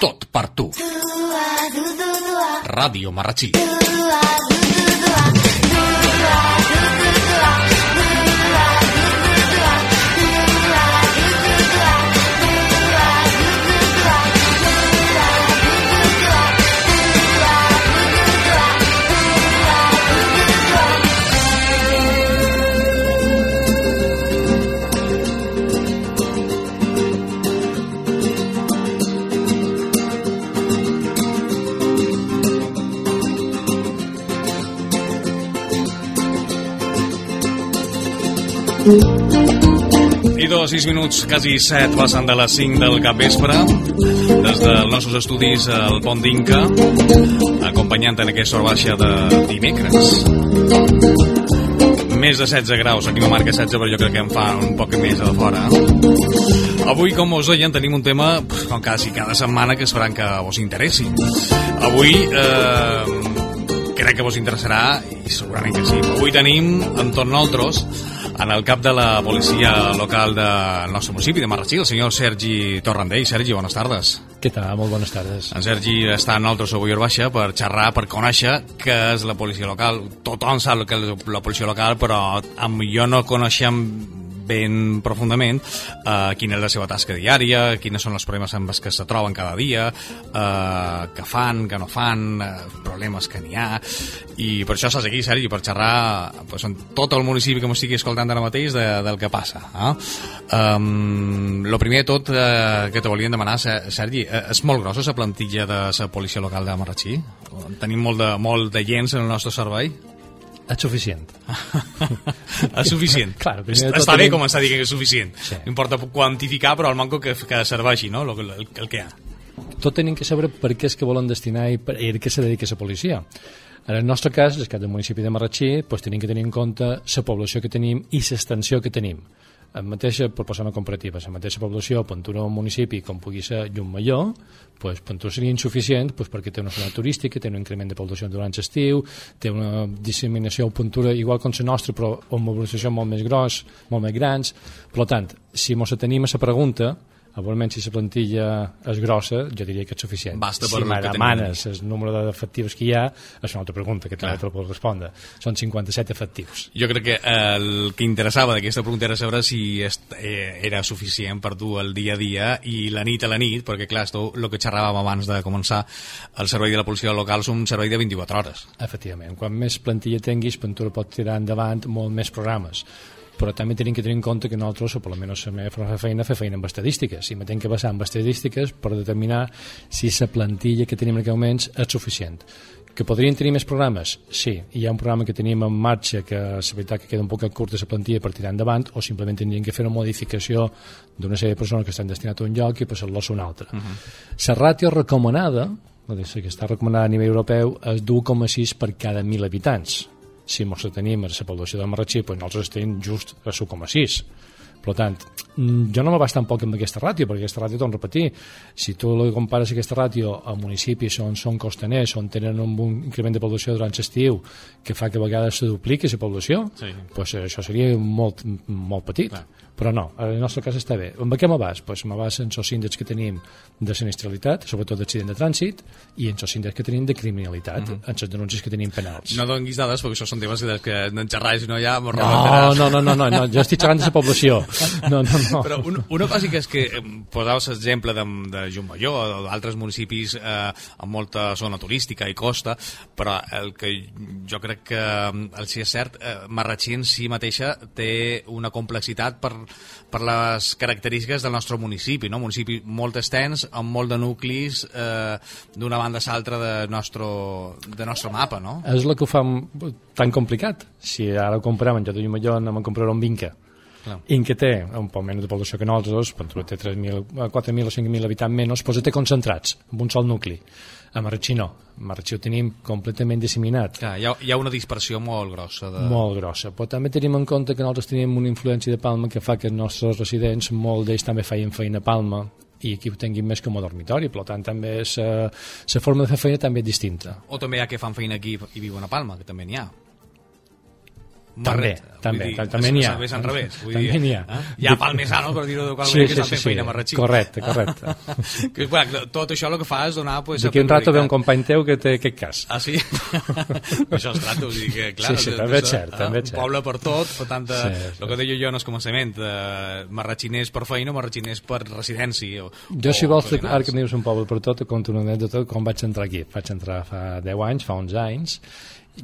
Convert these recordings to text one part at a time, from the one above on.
Tot per tu. Ràdio Marratxí. I dos, sis minuts, quasi set, passen de les 5 del capvespre, des dels nostres estudis al Pont d'Inca, acompanyant en aquesta hora baixa de dimecres. Més de 16 graus, aquí no marca 16, però jo crec que en fa un poc més a fora. Avui, com us deien, tenim un tema, com quasi cada setmana, que esperant que vos interessi. Avui, eh, crec que vos interessarà, i segurament que sí. Avui tenim, entorn nosaltres, en el cap de la policia local del nostre municipi de Marratxí, el senyor Sergi Torrandell. Sergi, bones tardes. Què tal? Molt bones tardes. En Sergi està en avui a Baixa per xerrar, per conèixer què és la policia local. Tothom sap que és la policia local, però jo no coneixem ben profundament eh, quina és la seva tasca diària, quines són els problemes amb els que se troben cada dia, eh, què fan, què no fan, eh, problemes que n'hi ha, i per això estàs aquí, Sergi, per xerrar pues, en tot el municipi que m'estigui escoltant ara mateix de, del que passa. Eh? Um, lo primer de tot eh, que te volíem demanar, Sergi, eh, és molt grossa la plantilla de la policia local de Marratxí? Tenim molt de, molt de gens en el nostre servei? És suficient. és suficient. claro, Està, bé començar a dir que és suficient. Sí. No importa quantificar, però el manco que, que serveixi, no?, el, el, el que hi ha. Tot tenim que saber per què és que volen destinar i per i què se dedica la policia. En el nostre cas, el cas del municipi de Marratxí, pues, tenim que tenir en compte la població que tenim i l'extensió que tenim en mateixa, per posar una comparativa, la mateixa població, Pentura un municipi com pugui ser Llumalló, pues, Pentura seria insuficient pues, perquè té una zona turística, té un increment de població durant l'estiu, té una disseminació a Pentura igual com la nostra, però amb mobilització molt més gros, molt més grans. Per tant, si ens tenim a la pregunta, Igualment, si la plantilla és grossa, jo diria que és suficient. Basta si me demanes el número d'efectius que hi ha, és una altra pregunta que també te la puc respondre. Són 57 efectius. Jo crec que el que interessava d'aquesta pregunta era saber si eh, era suficient per dur el dia a dia i la nit a la nit, perquè clar, esto, el que xerràvem abans de començar, el servei de la policia local és un servei de 24 hores. Efectivament, quan més plantilla tinguis, Pentura pot tirar endavant molt més programes però també tenim que tenir en compte que nosaltres, o per almenys la meva forma de feina, fer feina amb estadístiques, i me tenc que basar en estadístiques per determinar si la plantilla que tenim en aquest moment és suficient. Que podrien tenir més programes? Sí. Hi ha un programa que tenim en marxa que és veritat que queda un poc curt de la plantilla per tirar endavant o simplement tindrien que fer una modificació d'una sèrie de persones que estan destinades a un lloc i passar-los a un altre. Uh -huh. La ràtio recomanada, la que està recomanada a nivell europeu, és d'1,6 per cada 1.000 habitants si ens tenim la població de Marratxí, doncs nosaltres estem just a 1,6. Per tant, jo no me bastant poc amb aquesta ràtio, perquè aquesta ràtio, a repetir, si tu compares aquesta ràtio a municipis on són costaners, on tenen un, un increment de població durant l'estiu, que fa que a vegades se dupliqui la població, sí. pues això seria molt, molt petit. Clar però no, en el nostre cas està bé. Amb què m'abast? Pues m'abast en els índexs que tenim de sinistralitat, sobretot d'accident de trànsit, i en els índexs que tenim de criminalitat, mm -hmm. en les denúncies que tenim penals. No donguis dades, perquè això són temes que no en xerrais, no ja... No, no, no, no, no, no, jo estic xerrant de la població. No, no, no. Però un, una cosa que és que posaves l'exemple de, de Jumballó o d'altres municipis eh, amb molta zona turística i costa, però el que jo crec que el si és cert, eh, Marratxí en si mateixa té una complexitat per per les característiques del nostre municipi, no? un municipi molt extens, amb molt de nuclis eh, d'una banda a l'altra de, nostre, de nostre mapa, no? És el que ho fa tan complicat. Si ara ho comparem en Jadó i Malló, anem a comprar un Vinca. Clar. Té un poc menys de població que nosaltres, Ventura té 4.000 o 5.000 habitants menys, doncs té concentrats en un sol nucli. A Marratxí no. A Marratxí ho tenim completament disseminat. Clar, hi, ha, hi ha una dispersió molt grossa. De... Molt grossa. Però també tenim en compte que nosaltres tenim una influència de Palma que fa que els nostres residents, molt d'ells també feien feina a Palma i aquí ho tinguin més com a dormitori, per tant també la forma de fer feina també és distinta. O també hi ha que fan feina aquí i viuen a Palma, que també n'hi ha. També, també, també n'hi ha. També al revés. Vull també dir, n'hi ha. Eh? Hi ha palmesanos, per dir-ho de qual Sí, manera, sí, que sí, fent sí. feina marratxí. Correcte, correcte. que, clar, tot això el que fa és donar... Pues, D'aquí un rato ve un company teu que té aquest cas. Ah, sí? això es tracta, vull dir que, clar... Sí, sí, de- també és cert, eh, també és Un cert. poble per tot, per tant, eh, Sí, sí. el que deia jo en el començament, eh, marratxiners per feina, marratxiners per residència. O, Jo, si o vols, ara que em dius un poble per tot, et conto una anècdota com vaig entrar aquí. Vaig entrar fa 10 anys, fa 11 anys,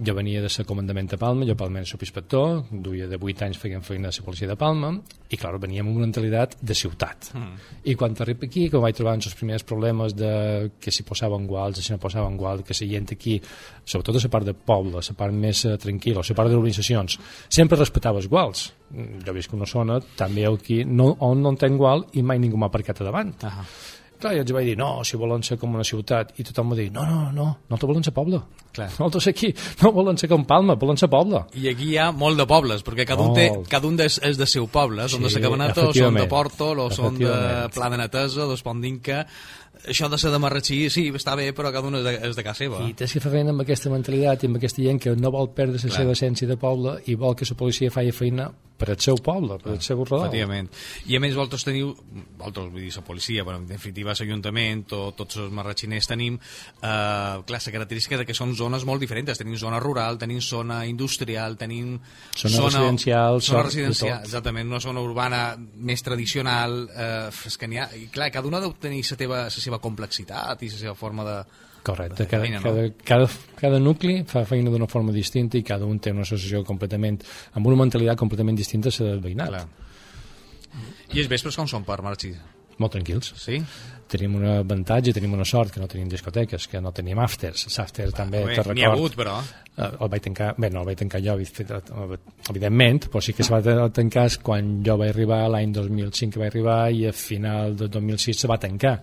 jo venia de ser comandament a Palma, jo palment soc inspector, duia de 8 anys feien feina a la policia de Palma, i clar, veníem amb una mentalitat de ciutat. Mm. I quan arribo aquí, que vaig trobar els primers problemes de que si posaven guals, si no posaven guals, que la gent aquí, sobretot a la part de poble, a la part més eh, tranquil·la, a la part de urbanitzacions, sempre respectava els guals. Mm, Jo visc una zona, també aquí, no, on no en tenc gual i mai ningú m'ha aparcat a davant. Ah, Clar, jo els vaig dir, no, si volen ser com una ciutat, i tothom va dir, no, no, no, no te volen ser poble. Clar. Nosaltres aquí no volen ser com Palma, volen ser poble. I aquí hi ha molt de pobles, perquè cada un, té, cada un és, és de seu poble, són de Sí, Sacabenato, són de. Porto, o són de. Pla de Netesa, d'Espondinca... Això de ser de Marratxí, sí, està bé, però cada un és de, és de casa seva. I tens que fer feina amb aquesta mentalitat i amb aquesta gent que no vol perdre la Clar. seva essència de poble i vol que la policia faci feina per al seu poble, per al seu redol. Efectivament. I a més, vosaltres teniu, vosaltres, vull dir, la policia, però en definitiva l'Ajuntament o tots els marratxiners tenim, eh, clar, la característica de que són zones molt diferents. Tenim zona rural, tenim zona industrial, tenim Zona residencial, zona sort, residencial, exactament, una zona urbana més tradicional, eh, és que n'hi ha, i clar, cada una deu tenir la teva, la seva complexitat i la seva forma de... Correcte, de cada, feina, no? cada, cada, cada nucli fa feina d'una forma distinta i cada un té una associació completament, amb una mentalitat completament distinta a la del veïnat. Clar. I els vespres com són per Marxí? Molt tranquils. Sí? Tenim un avantatge, tenim una sort, que no tenim discoteques, que no tenim afters. L'after també, Bé, te N'hi ha record... hagut, però... Eh, el vaig tancar, bé, no el vaig tancar jo, evi- evidentment, però sí que se va tancar quan jo vaig arribar, l'any 2005 que vaig arribar, i a final de 2006 se va tancar.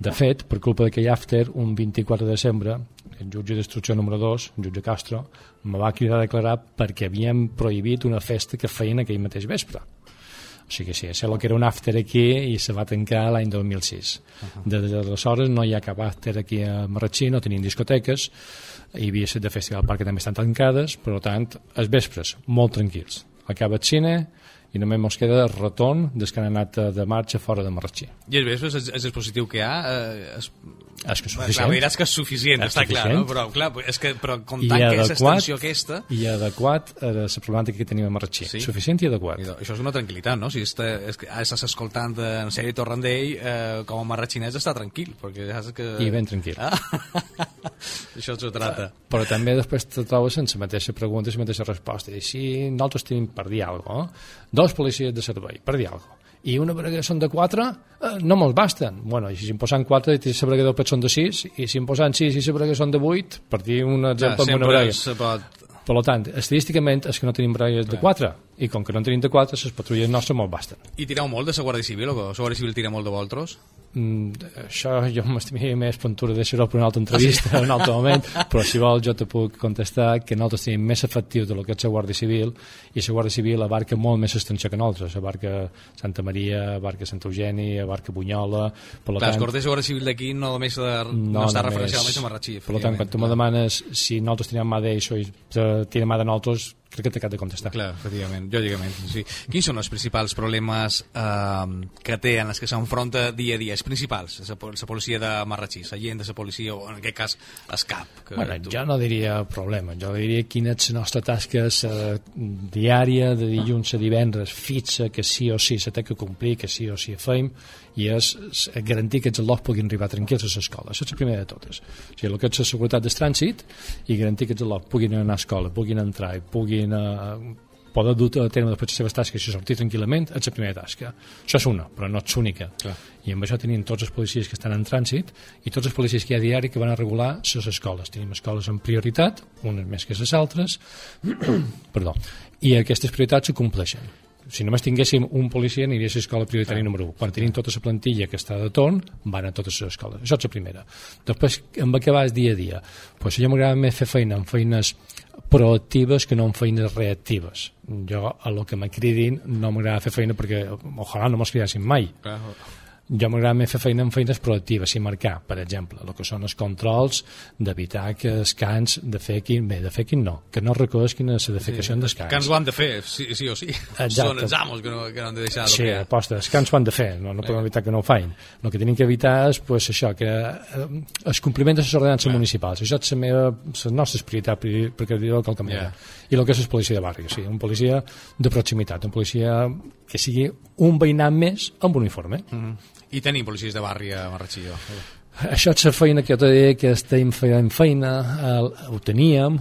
De fet, per culpa d'aquell after, un 24 de desembre, el jutge d'instrucció número 2, el jutge Castro, me va cridar a declarar perquè havíem prohibit una festa que feien aquell mateix vespre. O sigui, sí, sé el que era un after aquí i se va tancar l'any 2006. Uh -huh. Des d'aleshores no hi ha cap after aquí a Marratxí, no tenim discoteques, hi havia set de Festival Parc que també estan tancades, per tant, els vespres, molt tranquils. Acaba el cine i només ens queda el retorn des que han anat eh, de marxa fora de Marratxí. I els vespres és, és dispositiu que hi ha? Eh, és, És que és Clar, suficient. diràs que és suficient, És està clar, no? suficient. Però, clar, és que, però I comptant que és adequat, l'extensió aquesta... i adequat a la problemàtica que tenim a Marratxí. Sí? Suficient i adequat. Idò, Això és una tranquil·litat, no? Si està, és que, ara estàs escoltant eh, en sèrie Torrandell, eh, com a marratxinès està tranquil, perquè ja saps que... I ben tranquil. Ah? Això s'ho trata. però també després te trobes sense mateixa pregunta i la mateixa resposta i si nosaltres tenim per dir alguna cosa dos policies de servei, per dir alguna cosa i una vegada són de 4, eh, no mos basten. Bueno, i si em posen 4 i la vegada després són de 6, i si em posen 6 i la vegada són de 8, per dir un exemple amb una brega. pot... Per tant, estadísticament és que no tenim bregues de 4, i com que no en tenim de 4, les patrulles nostres mos basten. I tireu molt de la Guàrdia Civil, o la Guàrdia Civil tira molt de vosaltres? Mm, això jo m'estimaria més puntura deixar-ho per una altra entrevista en un altre moment, però si vols jo te puc contestar que nosaltres tenim més efectius de lo que és la Guàrdia Civil i la Guàrdia Civil abarca molt més extensió que nosaltres, abarca Santa Maria, abarca Sant Eugeni, abarca Bunyola, per Clar, tant, corders de Guàrdia Civil d'aquí no només de, no, està referenciat només a Marratxí. per tant, quan tu me demanes si nosaltres tenim mà d'això i te tira mà de nosaltres, crec que t'he de contestar. Clar, efectivament, lògicament. Sí. Quins són els principals problemes eh, que té en els que s'enfronta dia a dia? Els principals, la, po- la policia de Marratxí, la gent de la policia, o en aquest cas, ESCAP. Que Bueno, tu- jo no diria problema, jo diria quina és la nostra tasca eh, diària de dilluns a divendres fixa que sí o sí se té que complir, que sí o sí fem i és garantir que els alumnes puguin arribar tranquils a l'escola. Això és la primera de totes. O sigui, el que és la seguretat del trànsit i garantir que els alumnes puguin anar a escola, puguin entrar i puguin eh, poder dur a terme després les seves tasques i sortir tranquil·lament és la primera tasca. Això és una, però no és l'única. I amb això tenim tots els policies que estan en trànsit i tots els policies que hi ha diari que van a regular les escoles. Tenim escoles en prioritat, unes més que les altres, perdó, i aquestes prioritats se compleixen. Si només tinguéssim un policia aniria a l'escola prioritària número 1. Quan tenim tota la plantilla que està de torn, van a totes les escoles. Això és la primera. Després, amb què vas dia a dia? Pues mi m'agrada més fer feina amb feines proactives que no amb feines reactives. Jo, a lo que me cridin, no m'agrada fer feina perquè ojalà no mos cridassin mai. Clar, jo m'agrada més fer feina en feines proactives i marcar, per exemple, el que són els controls d'evitar que els cans defequin, bé, defequin no, que no reconeixin la defecació sí, dels cans. Que ens ho han de fer, sí, sí o sí. Exacte. Són els amos que no, que no han de deixar Sí, aposta, els cans ho han de fer, no, no podem evitar que no ho facin. El que tenim que evitar és pues, això, que eh, es compliment de les ordenances yeah. municipals. Això és la meva, les nostres prioritats, perquè dir-ho qualque manera. Yeah. I el que és la policia de barri, o sigui, un policia de proximitat, un policia que sigui un veïnat més amb uniforme. Mm -hmm i tenim policies de barri a Marratxillo. Això és la feina que jo t'he dit que estem fent feina, el, ho teníem,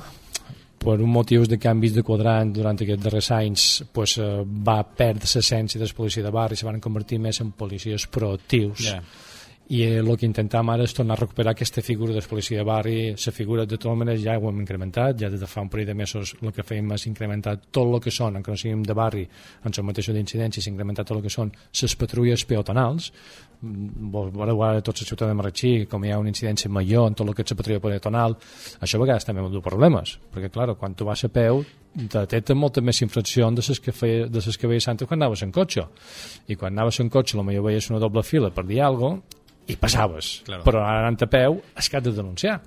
per un motius de canvis de quadrant durant aquests darrers anys pues, eh, va perdre l'essència de la policia de barri, se van convertir més en policies proactius. Yeah i el que intentem ara és tornar a recuperar aquesta figura de policia de barri, la figura de totes maneres ja ho hem incrementat, ja des de fa un parell de mesos el que fem és incrementar tot el que són, encara no siguem de barri, en el mateix d'incidències, incrementar tot el que són les patrulles peatonals, veureu ara tots la ciutat de Marratxí, com hi ha una incidència major en tot el que és la patrulla peatonal, això a vegades també du problemes, perquè clar, quan tu vas a peu detecten molta més infracció de les que, feia, de les que veies antes quan anaves en cotxe. I quan anaves en cotxe millor veies una doble fila per dir alguna cosa i passaves. Claro. Però ara anant a peu has que de denunciar.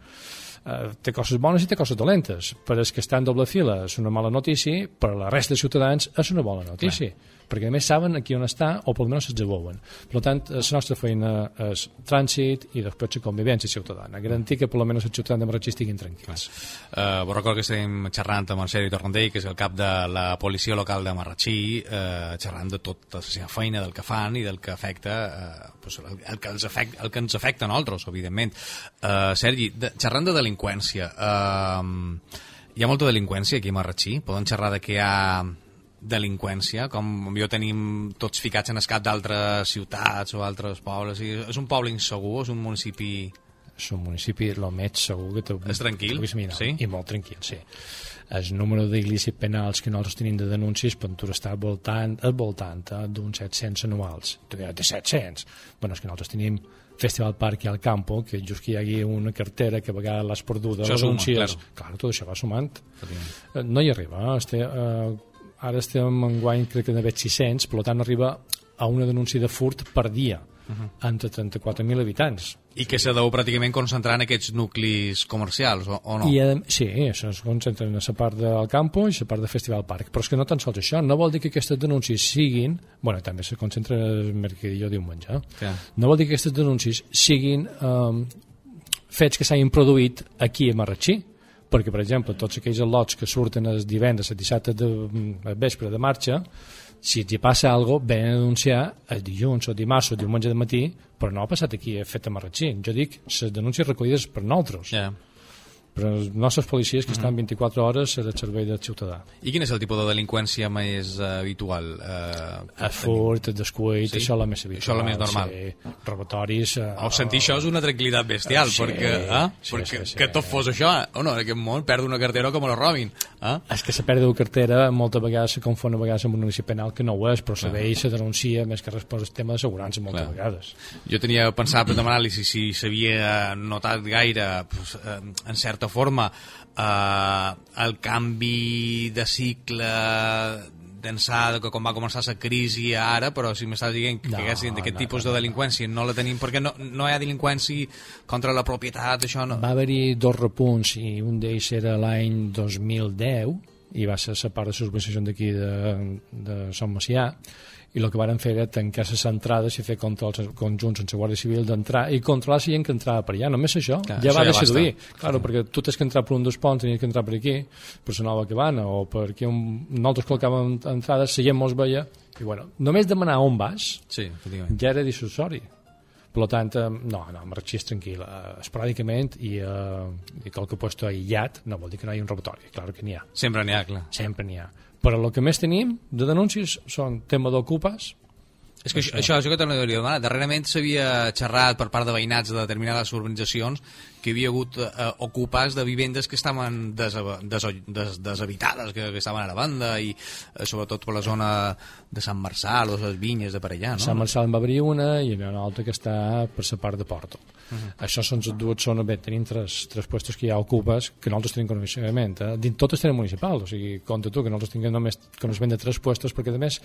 Uh, té coses bones i té coses dolentes. Per als que estan en doble fila és una mala notícia, per a la resta de ciutadans és una bona notícia. Clar perquè a més saben aquí on està o per almenys se'ls veuen. Per tant, la nostra feina és trànsit i després la convivència ciutadana, garantir que per almenys els ciutadans de Marratxí estiguin tranquils. Uh, vos recordo que estem xerrant amb el Sergi Torrentell, que és el cap de la policia local de Marratxí, uh, xerrant de tota la seva feina, del que fan i del que afecta uh, pues, el, el, que els afecta, el que ens afecta a nosaltres, evidentment. Uh, Sergi, de, xerrant de delinqüència, uh, hi ha molta delinqüència aquí a Marratxí? Poden xerrar de que hi ha delinqüència, com jo tenim tots ficats en escap d'altres ciutats o altres pobles. I és un poble insegur, és un municipi... És un municipi el més segur que t'ho És tranquil? Mirar, sí? I molt tranquil, sí. El número d'iglissis penals que nosaltres tenim de denúncies per està al voltant, al voltant eh, d'uns 700 anuals. Tu diràs, de 700? Bueno, és que nosaltres tenim Festival Parc i al Campo, que just que hi hagi una cartera que a vegades l'has perduda, això suma, claro. clar, tot això va sumant. Eh, no hi arriba, eh? este, eh, ara estem en guany crec que n'ha 600, per tant arriba a una denúncia de furt per dia uh -huh. entre 34.000 habitants. I que se deu pràcticament concentrar en aquests nuclis comercials, o, o no? I, eh, sí, això es concentra en la part del campo i la part del Festival Parc. Però és que no tan sols això, no vol dir que aquestes denúncies siguin... bueno, també se concentra el mercadillo diumenge. Eh? No vol dir que aquestes denúncies siguin eh, fets que s'hagin produït aquí a Marratxí, perquè, per exemple, tots aquells lots que surten els divendres, el dissabte de, el vespre de marxa, si hi passa alguna cosa, ven a denunciar el dilluns o dimarts o diumenge de matí, però no ha passat aquí, he fet a Marratxí. Jo dic, les denúncies recollides per nosaltres. Yeah però els nostres policies que estan 24 mhm. hores al servei del ciutadà. I quin és el tipus de delinqüència més uh, habitual? A furt, descuit, sí? això és la més habitual. Això és la més normal. Sí. Robatoris... Uh, o sentir això és una tranquil·litat bestial, sí, perquè, eh? sí, perquè sí, sí, que tot fos això, o no, en aquest món perd una cartera com la robin. Eh? És que la pèrdua de cartera moltes vegades se confon a vegades amb un inici penal que no ho és, però sabeu, se denuncia més que respon al tema d'assegurança moltes Clar. vegades. Jo tenia pensat per demanar-li si s'havia notat gaire pues, en certa certa forma eh, el canvi de cicle d'ençà que quan va començar la crisi ara, però si m'estàs dient que no, d'aquest no, tipus no, de delinqüència no la tenim, perquè no, no hi ha delinqüència contra la propietat, això no... Va haver-hi dos repunts i un d'ells era l'any 2010 i va ser la part de l'urbanització d'aquí de, de Sant Macià i el que varen fer era tancar les entrades i fer controls conjunts amb la Guàrdia Civil d'entrar i controlar si hi que entrava per allà, només això, Clar, ja això va ja decidir, claro, perquè tu tens que entrar per un dels ponts, tenies que entrar per aquí, per la nova cabana, o per aquí on nosaltres col·locàvem entrades, la gent mos veia, i bueno, només demanar on vas, sí, ja era dissuasori. Per tant, eh, no, no, marxis tranquil. Uh, esporàdicament i, uh, i qualque puesto aïllat no vol dir que no hi ha un robatori, clar que n'hi ha. Sempre n'hi ha, clar. Sempre n'hi ha. Però el que més tenim de denúncies són tema d'ocupes, és que això, això, això que hauria demanar. Darrerament s'havia xerrat per part de veïnats de determinades urbanitzacions que hi havia hagut eh, ocupats de vivendes que estaven des, des, des, deshabitades, que, que estaven a la banda, i eh, sobretot per la zona de Sant Marçal o les vinyes de per allà, no? Sant Marçal en va obrir una i una altra que està per la part de Porto. Uh -huh. Això són les dues zones, bé, tenim tres, tres puestos que hi ha ocupes que nosaltres tenim coneixement. Eh? Dins totes tenen municipal, o sigui, compte tu que nosaltres tinguem només coneixement de tres puestos perquè, a més,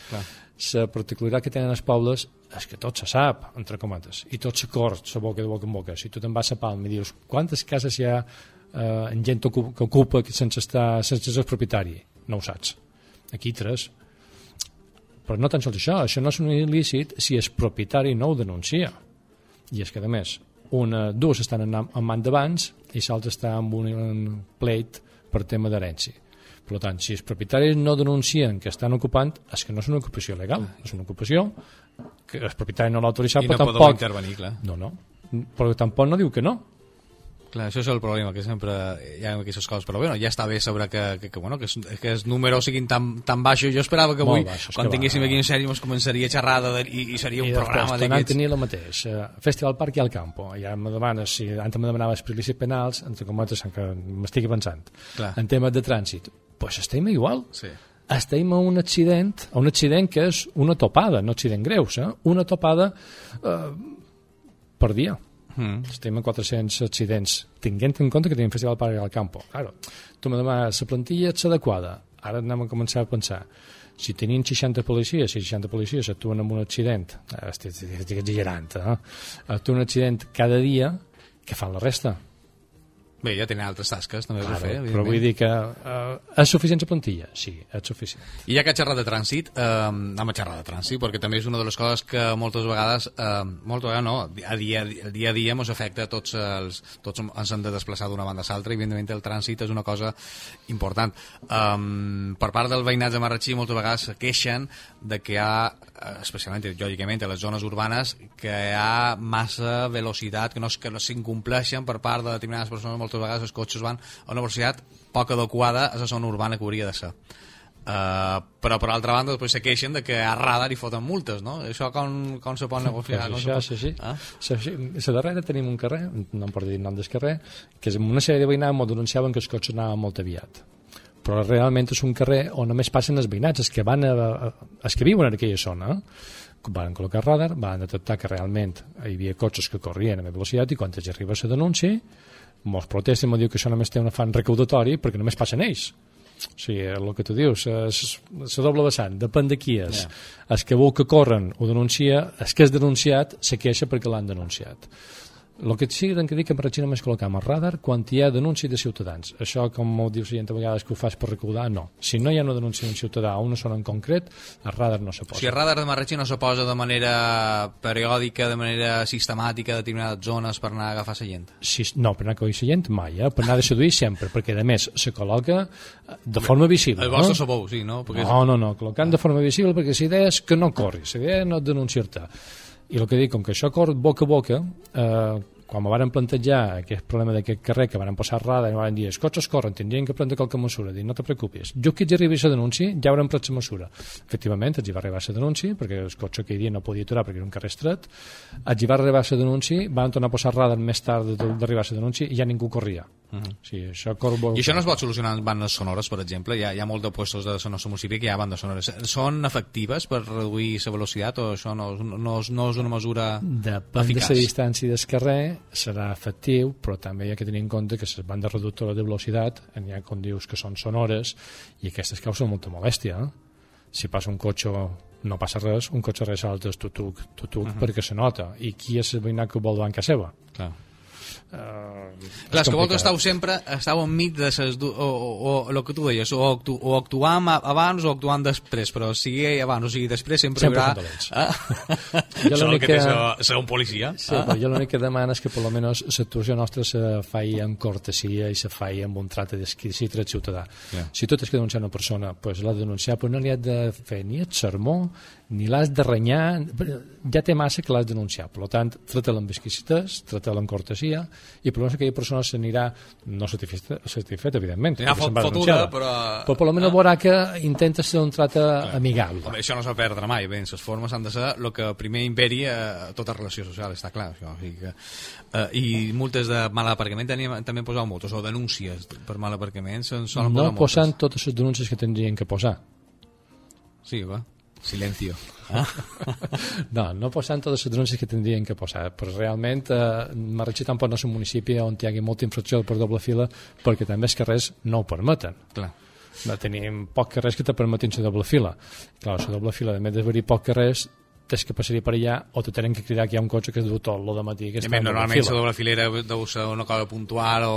la particularitat que tenen els pobles és que tot se sap, entre cometes, i tot se cort, se boca de boca en boca. Si tu te'n vas a Palma i dius quantes cases hi ha eh, en gent que ocupa sense, estar, sense ser propietari, no ho saps. Aquí tres, però no tan sols això, això no és un il·lícit si el propietari no ho denuncia. I és que, a més, una, dues estan en, en man d'abans i l'altra està amb un, pleit per tema d'herència. Per tant, si els propietaris no denuncien que estan ocupant, és que no és una ocupació legal, és una ocupació que el propietari no l'ha autoritzat, I no però tampoc... intervenir, clar. No, no, però tampoc no diu que no. Clar, això és el problema, que sempre hi ha aquestes coses, però bueno, ja està bé saber que, que, que, bueno, que, que els números siguin tan, tan baixos. Jo esperava que avui, baixos, quan que tinguéssim va. aquí en sèrie, ens començaria a xerrar de, i, i seria un I programa d'aquests. I tenir el mateix. Uh, Festival Parc i al Campo. Ja me demanes, si antes me demanaves prilicis penals, entre cometes, que m'estigui pensant. Clar. En temes de trànsit, pues estem igual. Sí estem a un accident, a un accident que és una topada, no accident greus, eh? una topada eh, per dia. Mm. Estem a 400 accidents, tinguent en compte que tenim Festival Parc al Campo. Claro, tu me demanes, la plantilla és adequada. Ara anem a començar a pensar si tenim 60 policies, si 60 policies actuen en un accident, eh, estic, estic exagerant, eh? actuen un accident cada dia, què fan la resta? Bé, ja tenen altres tasques també claro, fer, Però vull dir que uh, és suficient la plantilla? Sí, és suficient. I ja que xerrat de trànsit, eh, anem a xerrar de trànsit, perquè també és una de les coses que moltes vegades, eh, moltes vegades no, a dia, el dia a dia ens afecta tots els... Tots ens hem de desplaçar d'una banda a l'altra, i evidentment el trànsit és una cosa important. Um, per part del veïnat de Marratxí moltes vegades se queixen de que hi ha, eh, especialment, lògicament, a les zones urbanes, que hi ha massa velocitat, que no, que no s'incompleixen per part de determinades persones, moltes vegades els cotxes van a una velocitat poc adequada a la zona urbana que hauria de ser. Uh, però per altra banda després se queixen de que a radar hi foten multes no? això com, com se pot negociar pues això, sí, sí. Ah? sí, sí. a darrere tenim un carrer no em porto dir nom del carrer que és una sèrie de veïnats m'ho denunciaven que els cotxes anaven molt aviat però realment és un carrer on només passen els veïnats, els que, van a, els que viuen en aquella zona, van col·locar radar, van detectar que realment hi havia cotxes que corrien a velocitat i quan els arriba la denúncia, molts protesten, m'ho diu que això només té un afany recaudatori perquè només passen ells. O sigui, el que tu dius, la doble vessant, depèn de qui és. Yeah. El que vol que corren ho denuncia, el que és denunciat se queixa perquè l'han denunciat. El que sí que dic que per Xina més col·locar el radar quan hi ha denúncia de ciutadans. Això, com m'ho diu la gent a vegades que ho fas per recaudar, no. Si no hi ha una denúncia d'un ciutadà o una zona en concret, el radar no se posa. Si el radar de Marratxí no se posa de manera periòdica, de manera sistemàtica a determinades zones per anar a agafar la gent? Si, no, per anar a agafar la gent mai, eh? per anar a seduir sempre, perquè a més se col·loca de forma visible. El vostre no? sabou, sí, no? Perquè no, no, no, col·locant de forma visible perquè la idea és que no corri, la idea és no denunciar-te. I el que dic, com que això corre boca a boca, eh, quan me van plantejar aquest problema d'aquest carrer que van posar rada i van dir els cotxes corren, tindrien que prendre qualque mesura dic, no te preocupis, jo que hi arribi a denúncia ja haurem pres la mesura efectivament els hi va arribar la denúncia perquè el cotxe aquell dia no podia aturar perquè era un carrer estret els hi va arribar la denúncia van tornar a posar rada més tard d'arribar a la denúncia i ja ningú corria Uh -huh. sí, això corbo... I això no es pot solucionar en bandes sonores, per exemple? Hi ha, hi ha molt de puestos de nostre municipi que hi ha bandes sonores. Són efectives per reduir la velocitat o això no, no, no, és, no és una mesura Depèn eficaç? de la distància del carrer, serà efectiu, però també hi ha que tenir en compte que les bandes reductores de velocitat, hi ha, com dius, que són sonores, i aquestes causen molta molèstia. Eh? Si passa un cotxe no passa res, un cotxe ressalta el tutuc, tutuc uh -huh. perquè se nota. I qui és el veïnat que vol davant casa seva? Clar Uh, Clar, és que vosaltres estàu sempre estàu enmig de ses o, o, o, el que tu deies, o, actu, o actuam abans o actuam després, però sigui abans o sigui després sempre, sempre hi haurà... Ah? jo Això que té ser, un policia. Sí, ah? però jo l'únic que demano és que per almenys l'actuació nostra se faci amb cortesia i se faci amb un tracte d'exquisit dret ciutadà. Yeah. Si tot és que denunciar una persona, pues l'ha de denunciar, però no li ha de fer ni el sermó, ni l'has de renyar, ja té massa que l'has de denunciar. Per tant, trata-la amb exquisitès, trata-la amb cortesia, i per aquella persona s'anirà no satisfeta, satisfeta evidentment Ja fot, fotuda, però... però per almenys ah. veurà que intenta ser un tracte amigable. Home, això no s'ha perdre mai. Bé, les formes han de ser el que primer imperi a tota relació social, està clar això, o sigui que, eh, i multes de mal aparcament teníem, també posat moltes, o denúncies per mal aparcament no posar posant totes les denúncies que tindrien que posar. Sí, va Silencio. Ah? no, no posant totes les denúncies que tindrien que posar, però realment eh, Marratxí tampoc no és un municipi on hi hagi molta infracció per doble fila perquè també els carrers no ho permeten. Clar. No, tenim poc carrers que te permetin la doble fila. Clar, la doble fila, a més d'haver-hi poc carrers, tens que passaria per allà o te tenen que cridar que hi ha un cotxe que es diu tot lo de matí que està normalment la doble filera deu ser una cosa puntual o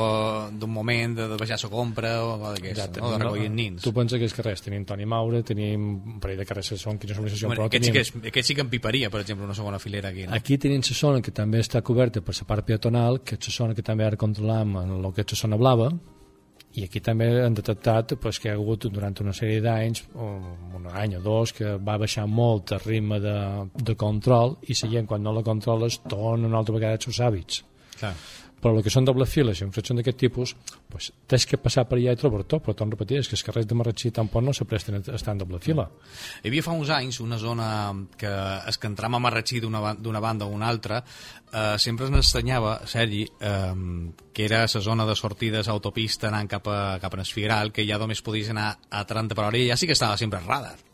d'un moment de, de baixar la compra o d'aquest, no? de recollir no, nins tu penses que els carrers tenim Toni Maure tenim un parell de carrers que són quines són bueno, però aquest, tenim... sí que, aquest sí que empiparia per exemple una segona filera aquí no? aquí tenim la zona que també està coberta per la part peatonal que és la zona que també ara controlam en el que és la zona blava i aquí també han detectat pues, que hi ha hagut durant una sèrie d'anys, un any o dos, que va baixar molt el ritme de, de control i la quan no la controles torna una altra vegada als seus hàbits. Clar però el que són doble files i infraccions d'aquest tipus pues, tens que passar per allà i trobar tot però a repetir, és que els carrers de Marratxí tampoc no se presten a estar en doble fila. Hi havia fa uns anys una zona que es que entram a Marratxí d'una banda o una altra eh, sempre ens ensenyava Sergi, eh, que era la zona de sortides a autopista anant cap a, cap a Esfigueral que ja només podies anar a 30 per hora i ja sí que estava sempre radar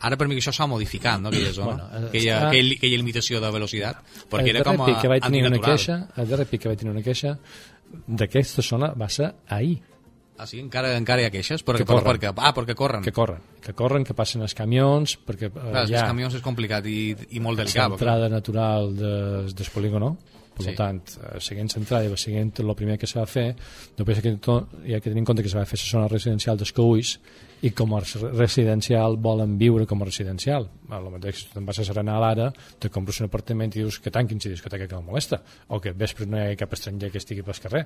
Ara per mi que això s'ha modificat, no, aquella zona, bueno, aquella, està... aquella, aquella limitació de velocitat, perquè era com a que vaig tenir una queixa, el darrer pic que vaig tenir una queixa d'aquesta zona va ser ahir. Ah, sí? Encara, encara hi ha queixes? Perquè, que corren. perquè, ah, perquè corren. Que corren, que corren, que passen els camions, perquè eh, Clar, els camions és complicat i, i molt delicat. L'entrada natural des, des polígono, per sí. tant, eh, seguint l'entrada i seguint el primer que s'ha de fer, després hi ha que tenir en compte que s'ha de fer la zona residencial dels Caulls i com a residencial volen viure com a residencial. A lo mateix, si te'n vas a Serenal ara, te compres un apartament i dius que tanquin si discoteca que no molesta, o que vespre no hi ha cap estranger que estigui pel carrer.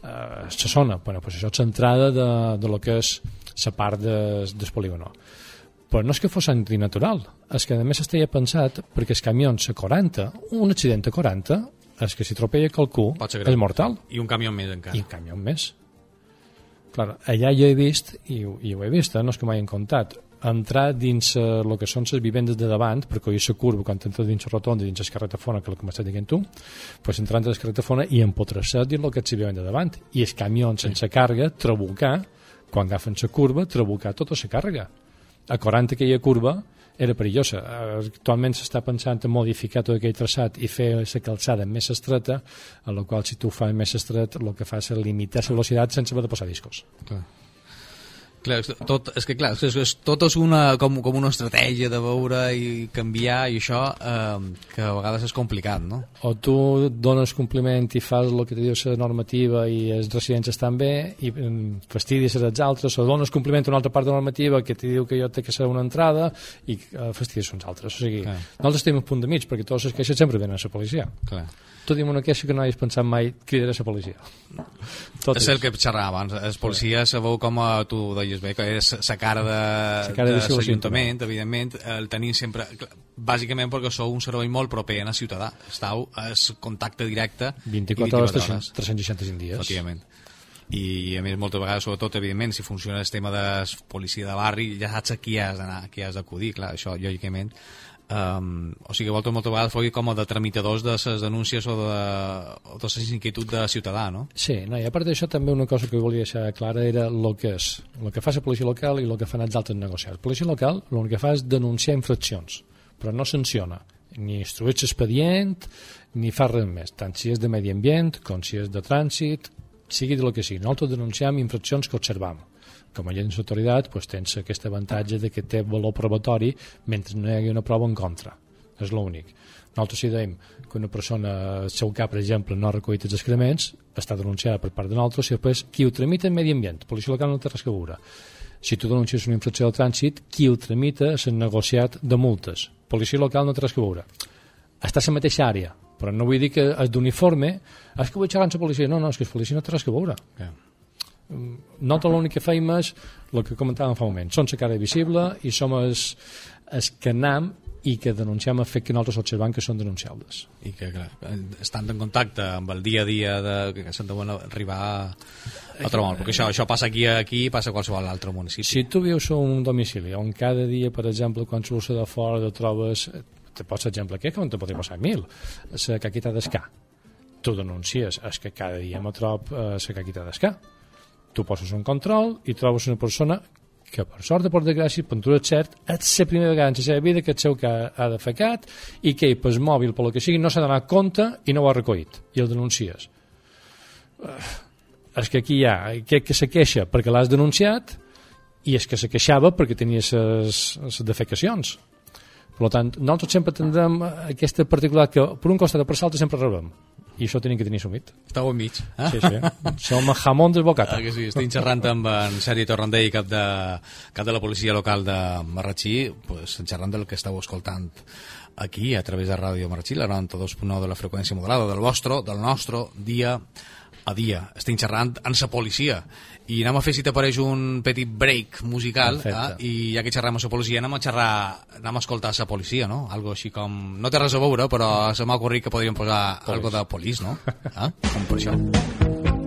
Uh, se sona, bueno, pues això és l'entrada de, de lo que és la part de, del polígono però no és que fos antinatural, és que a més estaria pensat perquè els camions a 40, un accident a 40, és que si tropella qualcú és mortal. I un camió més encara. I un camió més. Clar, allà jo he vist, i, i ho he vist, eh, no és que m'hagin contat, entrar dins el uh, que són les vivendes de davant, perquè és la curva, quan entra dins la rotonda, dins la carretafona, que és el que m'estàs dient tu, pues entrant a la carretafona i empotressar dins el que és la vivenda de davant. I els camions sí. sense càrrega, trabucar, quan agafen la curva, trabucar tota la càrrega. A 40 que hi ha curva, era perillosa. Actualment s'està pensant en modificar tot aquell traçat i fer la calçada més estreta, en la qual si tu fas més estret el que fa és limitar la velocitat sense haver de posar discos. Clar. Clar, tot, és que clar, és, és, tot és una, com, com una estratègia de veure i canviar i això eh, que a vegades és complicat, no? O tu dones compliment i fas el que te diu la normativa i els residents estan bé i mm, fastidies els altres, o dones compliment a una altra part de la normativa que te diu que jo té que ser una entrada i eh, fastidies uns altres. O sigui, clar. nosaltres estem a punt de mig perquè totes les queixes sempre venen a la policia. Clar tu dim una queixa que no hagis pensat mai cridaré la policia. Tot és, és. el que xerrava abans. Els policies sabeu com a tu deies bé que és la cara de, de, de l'Ajuntament evidentment el tenim sempre bàsicament perquè sou un servei molt proper a ciutadà. Estàu el contacte directe 24 hores 365 dies. Efectivament. I a més moltes vegades, sobretot evidentment si funciona el tema de policia de barri ja saps a qui has d'anar, qui has d'acudir. Clar, això lògicament Um, o sigui, vosaltres moltes vegades fou com a de tramitadors de les denúncies o de, o de les inquietuds de ciutadà, no? Sí, no, i a part d'això també una cosa que volia deixar clara era el que és, el que fa la policia local i el que fan els altres negociats. La policia local el que fa és denunciar infraccions, però no sanciona, ni instrueix expedient, ni fa res més, tant si és de medi ambient com si és de trànsit, sigui de lo que sigui. Nosaltres denunciem infraccions que observam com a agents d'autoritat pues, tens aquest avantatge de que té valor probatori mentre no hi hagi una prova en contra és l'únic nosaltres si dèiem que una persona al seu cap, per exemple, no ha recollit els excrements, està denunciada per part de nosaltres i després qui ho tramita en medi ambient, policia local no té res que veure. Si tu denuncies una infracció de trànsit, qui ho tramita és el negociat de multes. Policia local no té res que veure. Està a la mateixa àrea, però no vull dir que és d'uniforme, és que vull xerrar amb la policia. No, no, és que la policia no té res que veure. Yeah nota l'únic que feim és el que comentàvem fa un moment, som la cara visible i som els, els que anem i que denunciem el fet que nosaltres observem que són denunciables. I que, clar, estan en contacte amb el dia a dia de, que s'han d'arribar a, a trobar, perquè això, això passa aquí aquí passa a qualsevol altre municipi. Si tu vius a un domicili on cada dia, per exemple, quan surts de fora te trobes, te pots exemple que on te podria passar mil, la caquita d'escar. Tu denuncies, és que cada dia me trob eh, la caquita d'escar. Tu poses un control i trobes una persona que per sort o per desgràcia, tu ets cert, és la primera vegada en la seva vida que el seu que ha defecat i que ell, pel mòbil, per lo que sigui, no s'ha donat compte i no ho ha recollit, i el denuncies. Uh, és que aquí hi ha que, que se queixa perquè l'has denunciat i és que se queixava perquè tenia les defecacions. Per tant, nosaltres sempre tindrem aquesta particularitat que per un costat o per l'altre sempre rebem i això tenim que tenir assumit. Estau enmig. Eh? Sí, sí. Som jamón del bocata. Ah, que sí, estic xerrant amb en Sergi Torrandell, cap de, cap de la policia local de Marratxí, pues, xerrant del que estàu escoltant aquí, a través de Ràdio Marratxí, la 92.9 de la freqüència modulada, del vostre, del nostre dia a dia. Estic xerrant amb la policia i anem a fer si t'apareix un petit break musical eh? i ja que xerrem amb la policia anem a xerrar anem a escoltar la policia, no? Algo així com... No té res a veure, però se m'ha ocorrit que podríem posar Polis. algo de polis, no? Eh? Com per això.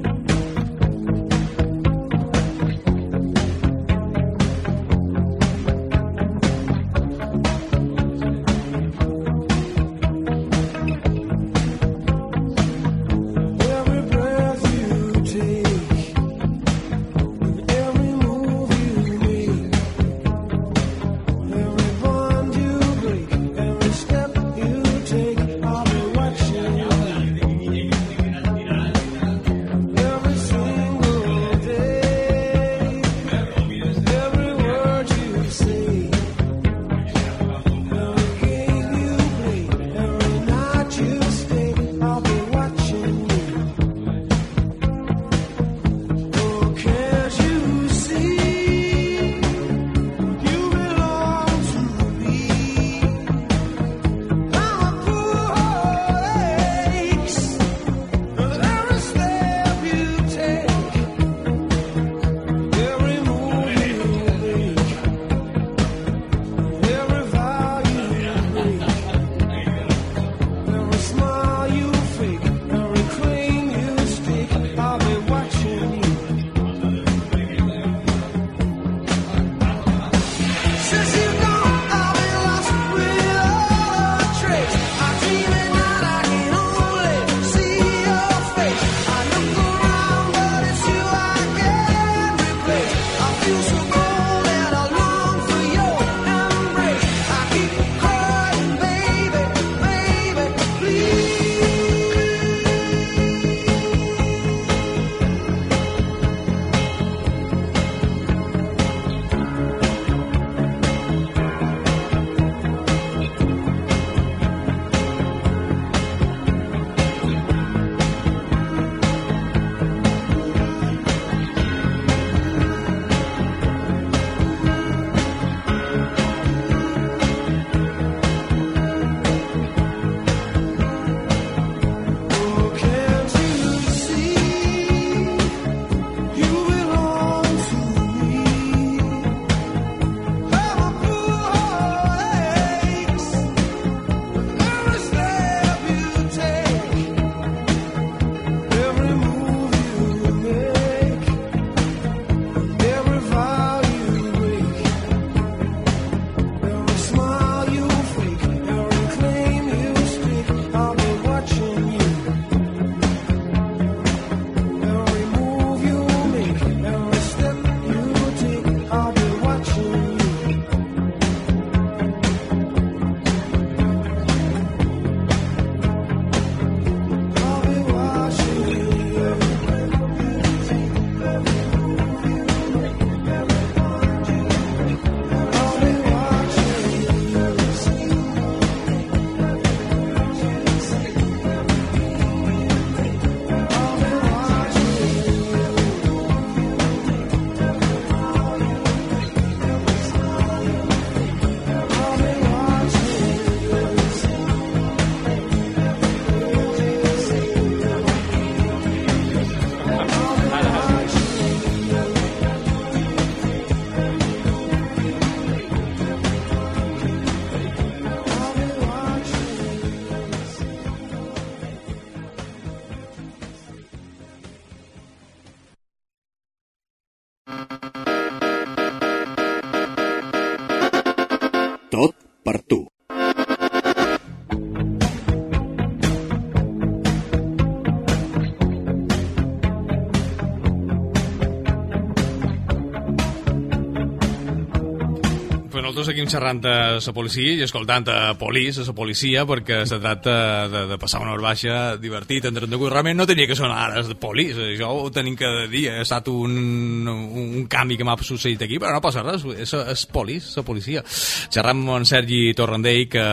Nosaltres seguim xerrant de la policia i escoltant a Polis, a la policia, perquè se tracta de, de passar una hora baixa divertit, entretingut. Realment no tenia que sonar ara de Polis, això ho tenim cada dia. Ha estat un, un canvi que m'ha succeït aquí, però no passa res, és, és Polis, la policia. Xerram amb en Sergi Torrandell, que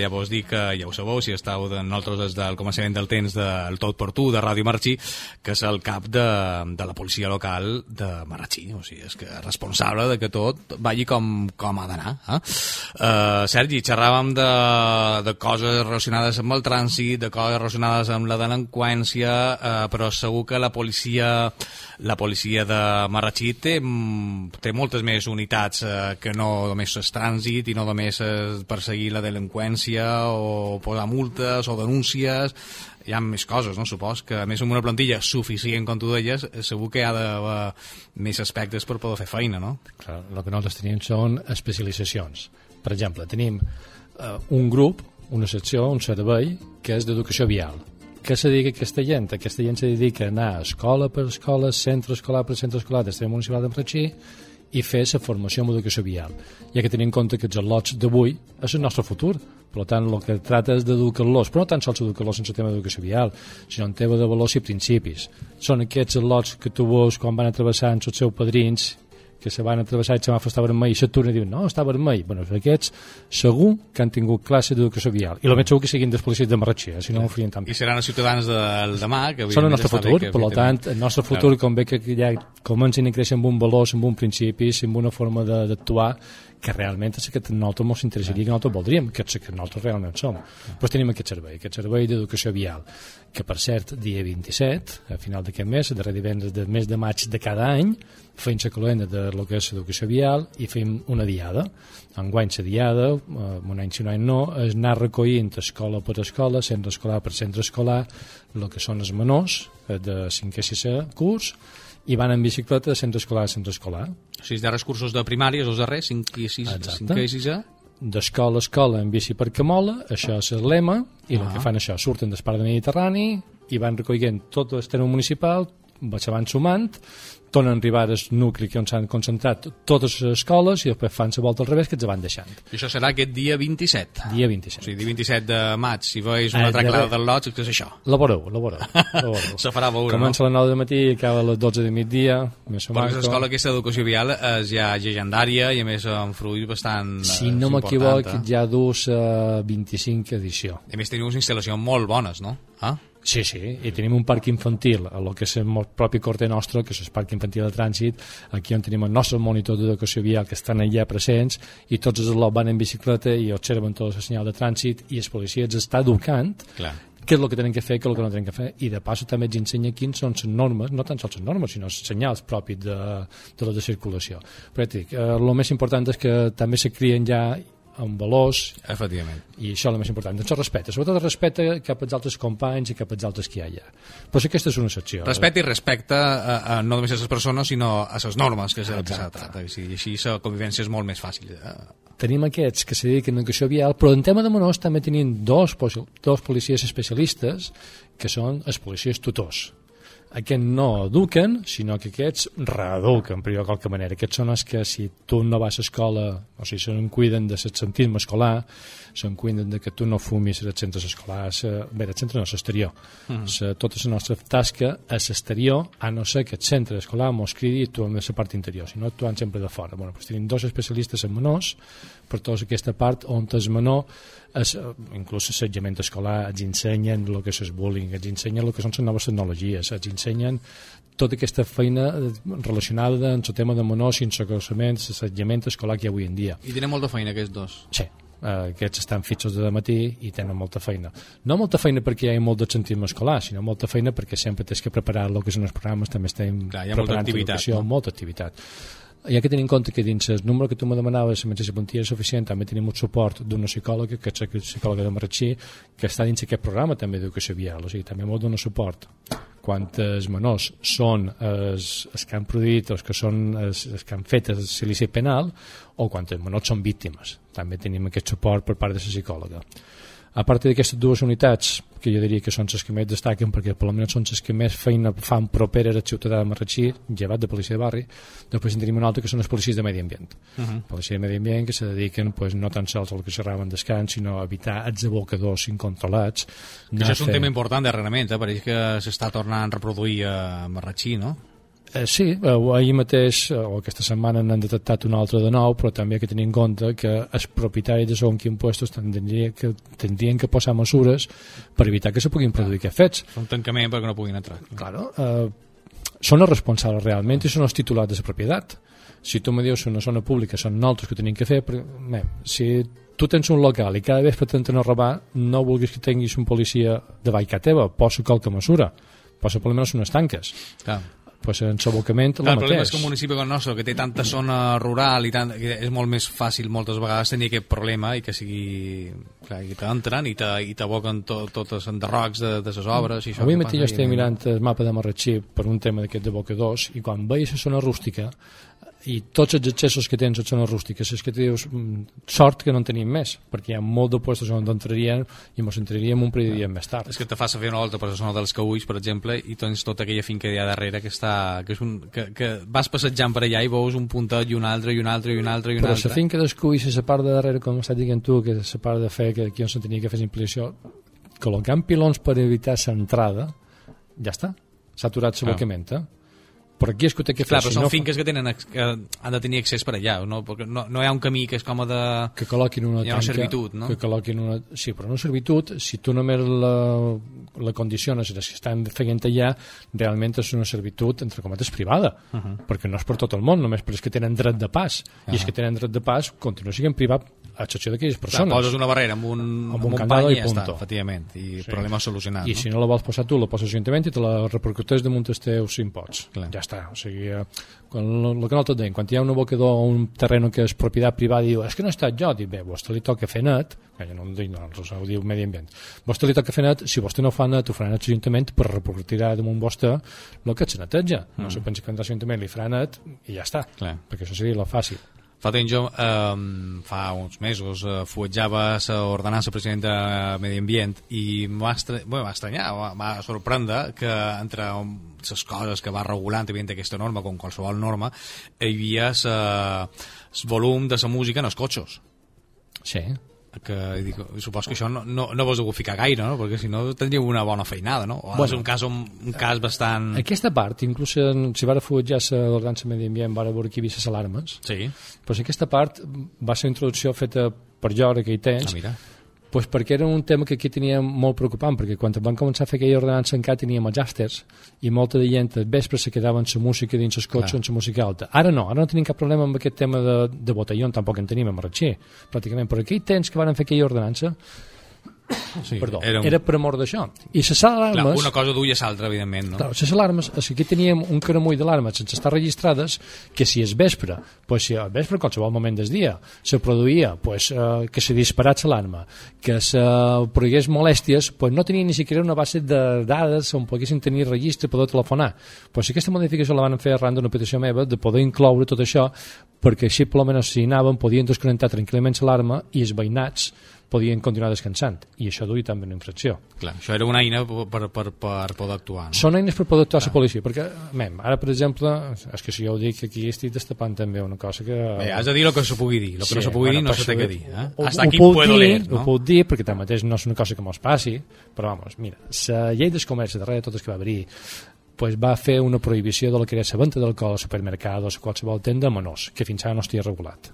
ja vos dic que ja ho sabeu, si estàu de nosaltres des del començament del temps del Tot per Tu, de Ràdio Marxí, que és el cap de, de la policia local de Marratxí. O sigui, és que és responsable de que tot vagi com, com ha d'anar. Eh? Uh, Sergi, xerràvem de, de coses relacionades amb el trànsit, de coses relacionades amb la delinqüència, uh, però segur que la policia la policia de Marratxí té, té moltes més unitats uh, que no només és trànsit i no només és perseguir la delinqüència o posar multes o denúncies hi ha més coses, no? Supos que a més amb una plantilla suficient, com tu deies, segur que hi ha d'haver més aspectes per poder fer feina, no? Clar, el que nosaltres tenim són especialitzacions. Per exemple, tenim eh, un grup, una secció, un servei, que és d'educació vial. Què se dedica aquesta gent? Aquesta gent se dedica a anar escola per escola, centre escolar per centre escolar, d'Estrella Municipal de Marratxí, i fer la formació en educació vial. Ja que tenim en compte que els al·lots d'avui és el nostre futur. Per tant, el que tracta és d'educar-los, però no tan sols educar-los en el tema d'educació vial, sinó en tema de valors i principis. Són aquests al·lots que tu veus quan van a travessar amb els seus padrins que se van a travessar i el semàfor està vermell i s'aturen i diuen, no, està vermell. Bueno, aquests segur que han tingut classe d'educació vial. I el més segur que siguin dels policies de Marratxí, eh? si no ho farien tan I seran els ciutadans del demà, que Són el nostre futur, per tant, el nostre futur, com ve que ja comencin a créixer amb un valors, amb un principi, amb una forma d'actuar, que realment és que nosaltres ens interessaria, que nosaltres voldríem, que és que nosaltres realment som. Però tenim aquest servei, aquest servei d'educació vial, que per cert, dia 27, a final d'aquest mes, darrer divendres del mes de maig de cada any, fem la calenda de lo que és l'educació vial i fem una diada. Enguany la diada, eh, un any si un any no, és anar recollint escola per escola, centre escolar per centre escolar, el que són els menors eh, de 5 i 6 curs, i van en bicicleta de centre escolar a centre escolar. O sigui, els darrers cursos de primària, els darrers, 5 i 6, 5 i 6 d'escola a escola en bici per Camola, això és el lema, i ah. el que fan això, surten del parc de Mediterrani i van recollint tot el municipal, se van sumant, tornen a arribar al nucli on s'han concentrat totes les escoles i després fan la volta al revés que ens van deixant. I això serà aquest dia 27? Dia 27. O sigui, dia 27 de maig, si veus una altra clara del lot, és això. La veureu, la veureu. Se farà veure, Comença no? a les 9 de matí i acaba a les 12 de migdia. Més o Perquè l'escola aquesta d'educació vial és ja llegendària i a més amb fruit bastant Si no m'equivoc, eh? ja dus uh, 25 edició. A més teniu unes instal·lacions molt bones, no? Ah? Sí, sí, i tenim un parc infantil, a lo que és el propi corte nostre, que és el parc infantil de trànsit, aquí on tenim el nostre monitor d'educació vial que estan allà presents, i tots els lots van en bicicleta i observen tot el senyal de trànsit, i els policies està educant Clar què és el que tenen que fer, què és el que no tenen que fer, i de passo també ens ensenya quins són les normes, no tan sols les normes, sinó els senyals propis de, de la de circulació. Però dic, eh, el més important és que també se crien ja amb valors. Efectivament. i això és el més important, doncs el respecte sobretot el respecte cap als altres companys i cap als altres que hi ha però si aquesta és una secció. Respecte i respecte a, a, no només a les persones sinó a les normes que s'ha tractat. I així la convivència és molt més fàcil eh? tenim aquests que se dediquen a educació vial però en tema de menors també tenim dos, dos policies especialistes que són els policies tutors aquests no eduquen, sinó que aquests reeduquen, per de qualque manera. Aquests són els que, si tu no vas a escola, o sigui, se'n cuiden de l'absentisme escolar, se'n cuiden de que tu no fumis als centres escolars, a, bé, al centre no, a l'exterior. Mm. -hmm. tota la nostra tasca a l'exterior, a no ser que el centre escolar mos cridi i tu a la part interior, si no actuant sempre de fora. Bueno, doncs tenim dos especialistes en menors, per tota aquesta part on el menor es, inclús l'assetjament escolar ens ensenyen el que és el bullying, ens ensenyen el que són les noves tecnologies, ens ensenyen tota aquesta feina relacionada amb el tema de menors i ensenyament, l'assetjament escolar que hi ha avui en dia. I tenen molta feina aquests dos? Sí, eh, aquests estan fixos de matí i tenen molta feina. No molta feina perquè hi ha molt d'absentisme escolar, sinó molta feina perquè sempre tens que preparar el que són els programes, també estem Clar, hi ha preparant molta activitat, educació, no? molta activitat hi ha que tenir en compte que dins el número que tu me demanaves la mateixa plantilla suficient també tenim un suport d'una psicòloga que és la psicòloga de Marratxí que està dins aquest programa també d'educació vial o sigui, també molt dona suport quantes menors són els, els que han produït, els que són els, els que han fet el silici penal, o quantes menors són víctimes. També tenim aquest suport per part de la psicòloga. A part d'aquestes dues unitats, que jo diria que són les que més destaquen perquè almenys són les que més feina fan properes al ciutadà de Marratxí, llevat de policia de barri, després en tenim una altra que són les policies de medi ambient. Uh -huh. Policia de medi ambient que se dediquen pues, no tan sols al que xerraven descans, sinó a evitar els abocadors incontrolats. Que això és un tema important darrerament, eh? que s'està tornant a reproduir a Marratxí, no? Eh, sí, eh, ahir mateix, eh, o aquesta setmana n'han detectat un altre de nou, però també que tenir en compte que els propietaris de segons quins puestos tindrien que, tindrien que posar mesures per evitar que se puguin produir aquests fets. Un tancament perquè no puguin entrar. Claro, eh, són els responsables realment i són els titulars de la propietat. Si tu me dius una zona pública són nosaltres que ho tenim que fer, però, bé, si tu tens un local i cada vegada t'entren a robar, no vulguis que tinguis un policia de baica teva, posa qualque mesura, posa per almenys unes tanques. Clar pues en l'abocament el problema és que un municipi com el nostre que té tanta zona rural i tant, que és molt més fàcil moltes vegades tenir aquest problema i que sigui clar, i t'entren i t'aboquen to, totes els enderrocs de, de les obres i això avui mateix estic mirant el mapa de Marratxí per un tema d'aquest d'abocadors i quan veig la zona rústica i tots els accessos que tens a zones rústiques. És que te dius, mm, sort que no en tenim més perquè hi ha molt de puestos on entrarien i ens entraríem un parell de dies més tard. És que te fas a fer una volta per la zona dels Caulls per exemple i tens tota aquella finca que hi ha darrere que, està, que, és un, que, que vas passejant per allà i veus un puntet i un altre i un altre i un altre i un però altre. la finca dels Caulls la part de darrere com estàs dient tu que és la part de fer que aquí on se tenia que fer simplició col·locant pilons per evitar l'entrada ja està s'ha aturat l'abocament eh? Per aquí és que ho té que fer. Clar, però si són no finques que, tenen, que han de tenir accés per allà, no? Perquè no, no hi ha un camí que és com de... Que col·loquin una hi ha una tanca, servitud, no? Que col·loquin una... Sí, però una servitud, si tu només la, la condiciones les que estan fent allà, realment és una servitud, entre cometes, privada, uh -huh. perquè no és per tot el món, només per els que tenen dret de pas. Uh -huh. I els que tenen dret de pas continuen sent privat a excepció d'aquelles persones. Clar, poses una barrera amb un, amb un, amb un pany i, i ja punto. està, efectivament, i sí. problema solucionat. I no? si no la vols posar tu, la poses l'Ajuntament i te la repercuteix damunt els teus impots. Clar. Ja està, o sigui, eh, quan, el que nosaltres dèiem, quan hi ha un abocador o un terreno que és propietat privada i diu, és que no he estat jo, dic, bé, vostè li toca fer net, que jo no ho dic, no, ho diu Medi Ambient, vostè li toca fer net, si vostè no fa net, ho farà net l'Ajuntament per repercutirà damunt vostè el que se neteja. Mm. No se pensi que l'Ajuntament li farà net i ja està, Clar. perquè això seria la fàcil. Fa temps jo, eh, fa uns mesos, eh, fuetjava l'ordenança president de Medi Ambient i m'ha estra bueno, estranyar, m'ha sorprendre que entre les coses que va regulant evident aquesta norma, com qualsevol norma, hi havia el volum de la música en els cotxes. Sí, que dic, supos que això no, no, no vos ho ficar gaire, no? perquè si no tindríeu una bona feinada, no? O Bueno. és un cas, un, un cas bastant... Aquesta part, inclús si va fuetjar l'ordenança de medi ambient, va havia les alarmes, Sí, però aquesta part va ser una introducció feta per jo ara que hi tens, ah, mira. Pues perquè era un tema que aquí tenia molt preocupant, perquè quan van començar a fer aquella ordenança encara teníem els àsters i molta de gent al vespre se quedava amb la música dins els cotxes, Clar. amb la música alta. Ara no, ara no tenim cap problema amb aquest tema de, de botellón, tampoc en tenim a Marratxer, pràcticament. Però aquell temps que van fer aquella ordenança, Sí, perdó, era, un... era per amor d'això. I les Clar, alarmes... una cosa duia l'altra, evidentment, no? Clar, les alarmes, és que aquí teníem un caramull d'alarmes sense estar registrades que si és vespre, pues si al vespre qualsevol moment del dia se produïa pues, eh, que se disparat l'alarma, que se produïgués molèsties, pues no tenia ni siquiera una base de dades on poguessin tenir registre per poder telefonar. Pues aquesta modificació la van fer arran d'una petició meva de poder incloure tot això perquè així per almenys si anaven podien desconnectar tranquil·lament l'alarma i els veïnats podien continuar descansant i això duia també una infracció. Clar, això era una eina per, per, per poder actuar, no? Són eines per poder actuar la policia, perquè, mem, ara, per exemple, és que si jo ho dic, aquí estic destapant també una cosa que... Bé, has de dir el que se pugui dir, el que no se pugui dir no se té que dir. Eh? Ho, Hasta ho aquí puc puedo dir, leer, no? Ho puc dir, perquè tanmateix no és una cosa que mos passi, però, vamos, mira, la llei del comerç, darrere de totes que va haver pues va fer una prohibició de la que era la venda d'alcohol a supermercados, a qualsevol tenda menors, que fins ara no estia regulat.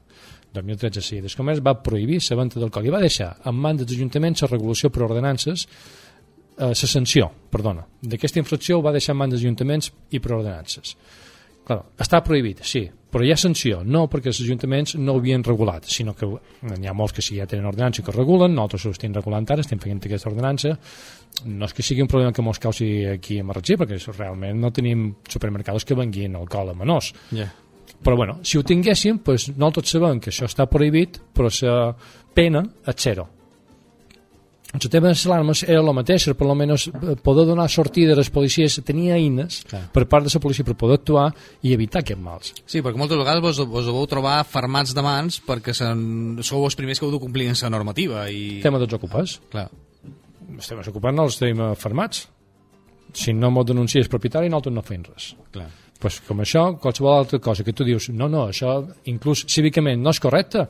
2013 sí, del comerç va prohibir la venda d'alcohol. I va deixar en mans dels ajuntaments la regulació per ordenances eh, sanció, perdona, d'aquesta infracció va deixar en mans dels ajuntaments i per ordenances. Clar, està prohibit, sí, però hi ha sanció, no perquè els ajuntaments no ho havien regulat, sinó que n'hi ha molts que sí ja tenen ordenança que regulen, nosaltres ho estem regulant ara, estem fent aquesta ordenança, no és que sigui un problema que mos causi aquí a Marratxí, perquè realment no tenim supermercados que venguin alcohol a menors, Yeah. Però bueno, si ho tinguéssim, pues, nosaltres sabem que això està prohibit, però la pena és zero. el tema de les alarmes era el mateix, per almenys poder donar sortida a les policies, tenia eines Clar. per part de la policia per poder actuar i evitar aquests mals. Sí, perquè moltes vegades vos, vos deveu trobar fermats de mans perquè sen, sou els primers que heu de complir en la normativa. I... El tema dels ocupes. Clar. Els temes ocupants no els tenim eh, fermats. Si no m'ho denuncies propietari, nosaltres no fem res. Clar. Pues com això, qualsevol altra cosa que tu dius, no, no, això inclús cívicament no és correcte,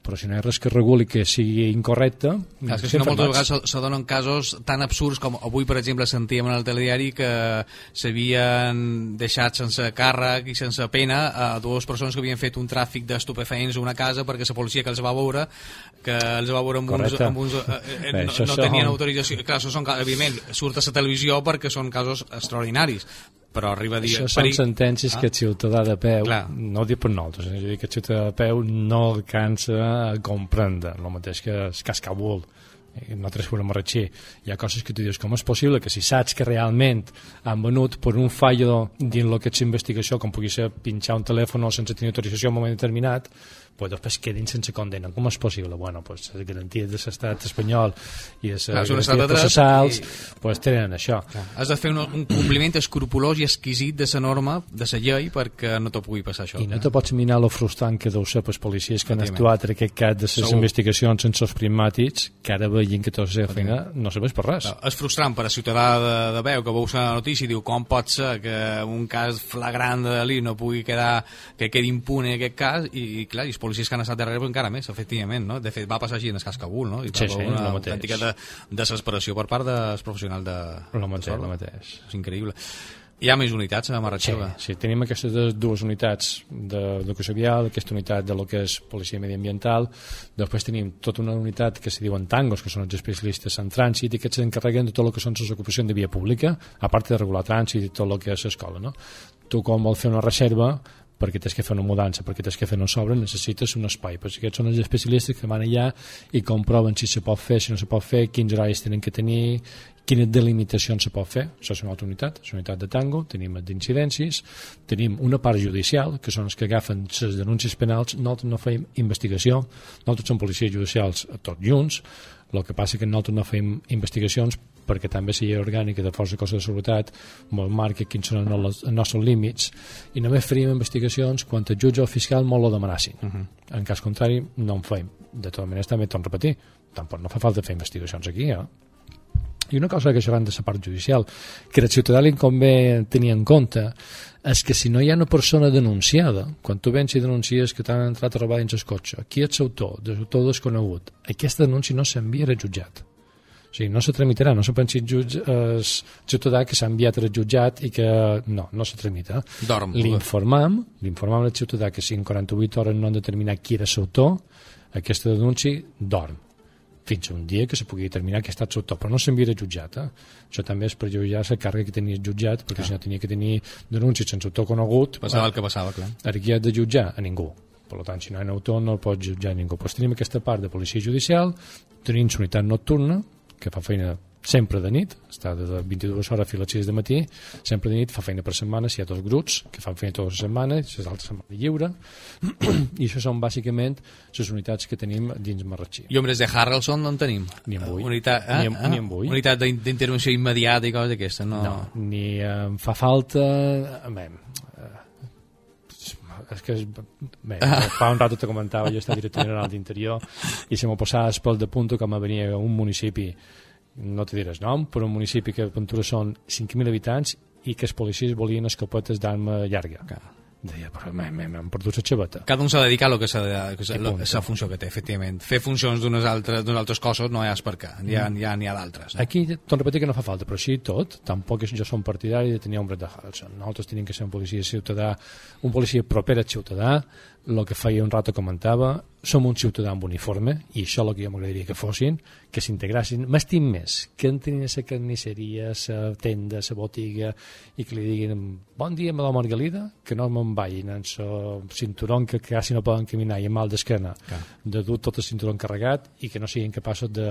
però si no hi ha res que reguli que sigui incorrecte... Clar, és que si no, moltes vegades se, donen casos tan absurds com avui, per exemple, sentíem en el telediari que s'havien deixat sense càrrec i sense pena a dues persones que havien fet un tràfic d'estupefaents a una casa perquè la policia que els va veure que els va veure amb uns, Correcte. amb uns eh, eh, Bé, no, no són- tenien autorització. Clar, això són, evidentment, surt a la televisió perquè són casos extraordinaris però arriba a dir Això són perill- sentències que el ciutadà de peu, Clar. no ho dic per nosaltres, eh, és a dir, que el ciutadà de peu no alcança a comprendre, el mateix que el eh, nosaltres volem marxar. Hi ha coses que tu dius, com és possible que si saps que realment han venut per un fallo dins el que és investigació, com pugui ser pinxar un telèfon sense tenir autorització en un moment determinat, pues després quedin sense condena. Com és possible? Bueno, pues les garanties de l'estat espanyol i les Clar, garanties dret processals i- pues tenen això. Has de fer un, un compliment escrupulós i exquisit de la norma, de la llei, perquè no te pugui passar això. I no te pots mirar lo frustrant que deu ser pels policies que han actuat en aquest cas de les Segur. investigacions sense els primàtics, que ara veient que tota la seva feina no serveix per res. És frustrant per a ciutadà de, de veu que veus la notícia i diu com pot ser que un cas flagrant de delí no pugui quedar que quedi impune aquest cas i, i clar, i els policies que han estat darrere encara més, efectivament, no? De fet, va passar així en el cas Kabul, no? I Sí, sí, una lo autèntica de, desesperació per part dels professionals de... El mateix, de el mateix. És increïble. Hi ha més unitats a Sí, Marratxeva? sí, tenim aquestes dues- unitats d'educació vial, aquesta unitat de lo que és policia mediambiental, després tenim tota una unitat que se diuen tangos, que són els especialistes en trànsit i que s'encarreguen de tot el que són les ocupacions de via pública, a part de regular trànsit i tot el que és l'escola. No? Tu, quan vols fer una reserva, perquè tens que fer una mudança, perquè tens que fer una sobre, necessites un espai. Però aquests són els especialistes que van allà i comproven si se pot fer, si no se pot fer, quins horaris tenen que tenir, quines delimitacions se pot fer. Això és una altra unitat, és una unitat de tango, tenim d'incidències, tenim una part judicial, que són els que agafen les denúncies penals, nosaltres no fem investigació, nosaltres som policies judicials tots junts, el que passa que nosaltres no fem investigacions perquè també la llei orgànica de força cosa de seguretat molt marca quins són els, nostres límits i només faríem investigacions quan el jutge o el fiscal molt ho demanassin. Uh -huh. En cas contrari, no en fem. De totes maneres, també torno a repetir, tampoc no fa falta fer investigacions aquí, eh? I una cosa que això de la part judicial, que el ciutadà li convé tenir en compte, és que si no hi ha una persona denunciada, quan tu vens i denuncies que t'han entrat a robar dins el cotxe, qui ets autor, autor desconegut, aquesta denúncia no s'enviarà al jutjat. O sigui, no se tramitarà, no se pensi el jutge, el ciutadà que s'ha enviat al jutjat i que no, no se tramita. Dorm. L'informam, l'informam al ciutadà que si en 48 hores no han determinat qui era l'autor, aquesta denúncia dorm fins a un dia que se pugui determinar que ha estat l'autor, però no s'envia jutjat. Eh? Això també és perjudicar la càrrega que tenia jutjat, perquè si no tenia que tenir denúncies sense autor conegut, Passava el que passava, clar. ara qui has de jutjar? A ningú. Per tant, si no hi ha autor no el pots jutjar ningú. Pues tenim aquesta part de policia judicial, tenim unitat nocturna, que fa feina sempre de nit, està de 22 hores fins a les 6 de matí, sempre de nit, fa feina per setmana, si hi ha dos grups que fan feina tota la setmana, les altres setmana lliure, i això són bàsicament les unitats que tenim dins Marratxí. I homes de Harrelson no en tenim? Ni en vull. Unitat, eh? Ni en- eh? ni en vull. Unitat d'in- d'intervenció immediata i coses d'aquestes, no? No, ni em fa falta... Bé, eh, és que és, bé, fa un rato te comentava jo estava director general d'interior i se m'ho passava pel de punto com venia un municipi no te diràs nom, però un municipi que a Ventura són 5.000 habitants i que els policies volien escopetes d'arma llarga. Deia, però m'hem perdut la xaveta. Cada un s'ha de dedicar a lo que s'ha de, que la funció que té, efectivament. Fer funcions d'unes altres, altres coses no hi ha per què, n'hi ha, n'hi ha, ha d'altres. No? Aquí, torno a repetir que no fa falta, però així tot, tampoc és, jo som partidari de tenir un de Harrelson. Nosaltres tenim que ser un policia ciutadà, un policia proper al ciutadà, el que feia un rato comentava, som un ciutadà amb uniforme, i això és el que jo m'agradaria que fossin, que s'integrassin. M'estim més que entrin a la carnisseria, a la tenda, a la botiga, i que li diguin bon dia, madame Margalida, que no me'n vagin en el cinturó que quasi no poden caminar i amb mal d'esquena, de dur tot el cinturó carregat i que no siguin capaços de,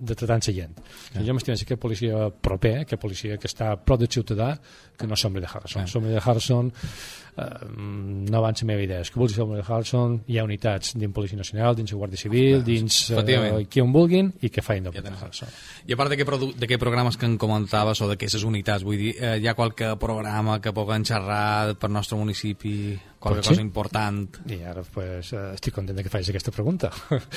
de tratar la gent. Ja. Jo m'estim més aquest policia proper, aquest policia que està a prop del ciutadà, que no som de Harrison. Som de Harrison eh, no van la meva idea. És que vols ser de Harrison, hi ha unitats dins Policia Nacional, dins Guàrdia Civil, Bé, dins eh, qui on vulguin i que feien de Ja això. I a part d'aquests programes que en comentaves o d'aquestes unitats, vull dir, eh, hi ha qualque programa que puguem xerrar per nostre municipi, qualque cosa important? I ara pues, eh, estic content que facis aquesta pregunta.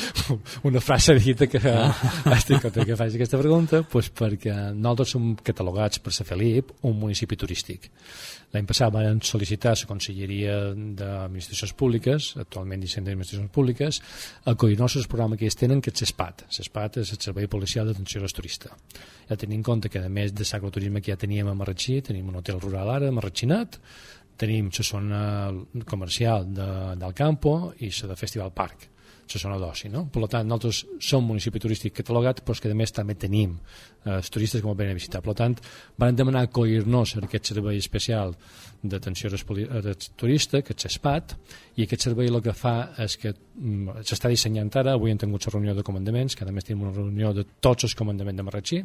Una frase dita que Ah. estic content que facis aquesta pregunta pues, perquè nosaltres som catalogats per ser Felip un municipi turístic. L'any passat van sol·licitar a la Conselleria d'Administracions Públiques, actualment Dissent d'Administracions Públiques, a coordinar el programa que ells tenen, que és CESPAT. CESPAT és el Servei Policial d'Atenció als Turistes. Ja tenim en compte que, a més de l'agroturisme que ja teníem a Marratxí, tenim un hotel rural ara a Marratxinat, tenim la zona comercial de, del Campo i la de Festival Park la zona d'oci, no? Per tant, nosaltres som municipi turístic catalogat, però que a més també tenim eh, els turistes que ens venen a visitar. Per tant, van demanar acollir-nos a aquest servei especial d'atenció als turistes, que és SPAT, i aquest servei el que fa és que mm, s'està dissenyant ara, avui hem tingut la reunió de comandaments, que a més tenim una reunió de tots els comandaments de Marratxí,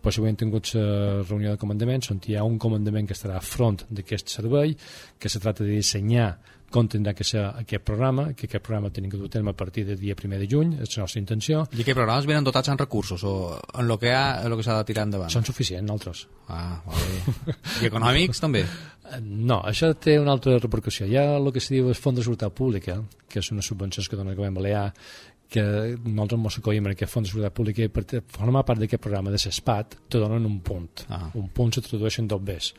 però avui hem tingut la reunió de comandaments on hi ha un comandament que estarà a front d'aquest servei, que se tracta de dissenyar com tindrà que ser aquest programa, que aquest programa tenim que dur a terme a partir del dia 1 de juny, és la nostra intenció. I aquests programes venen dotats en recursos o en el que ha, en el que s'ha de tirar endavant? Són suficients, nosaltres. Ah, vale. I econòmics també? Eh, No, això té una altra repercussió. Hi ha el que se diu el Fons de Seguretat Pública, que és una subvenció que dona el govern balear, que nosaltres ens acollim en aquest Fons de Seguretat Pública i per formar part d'aquest programa de SESPAT te donen un punt. Ah. Un punt se tradueix en dos.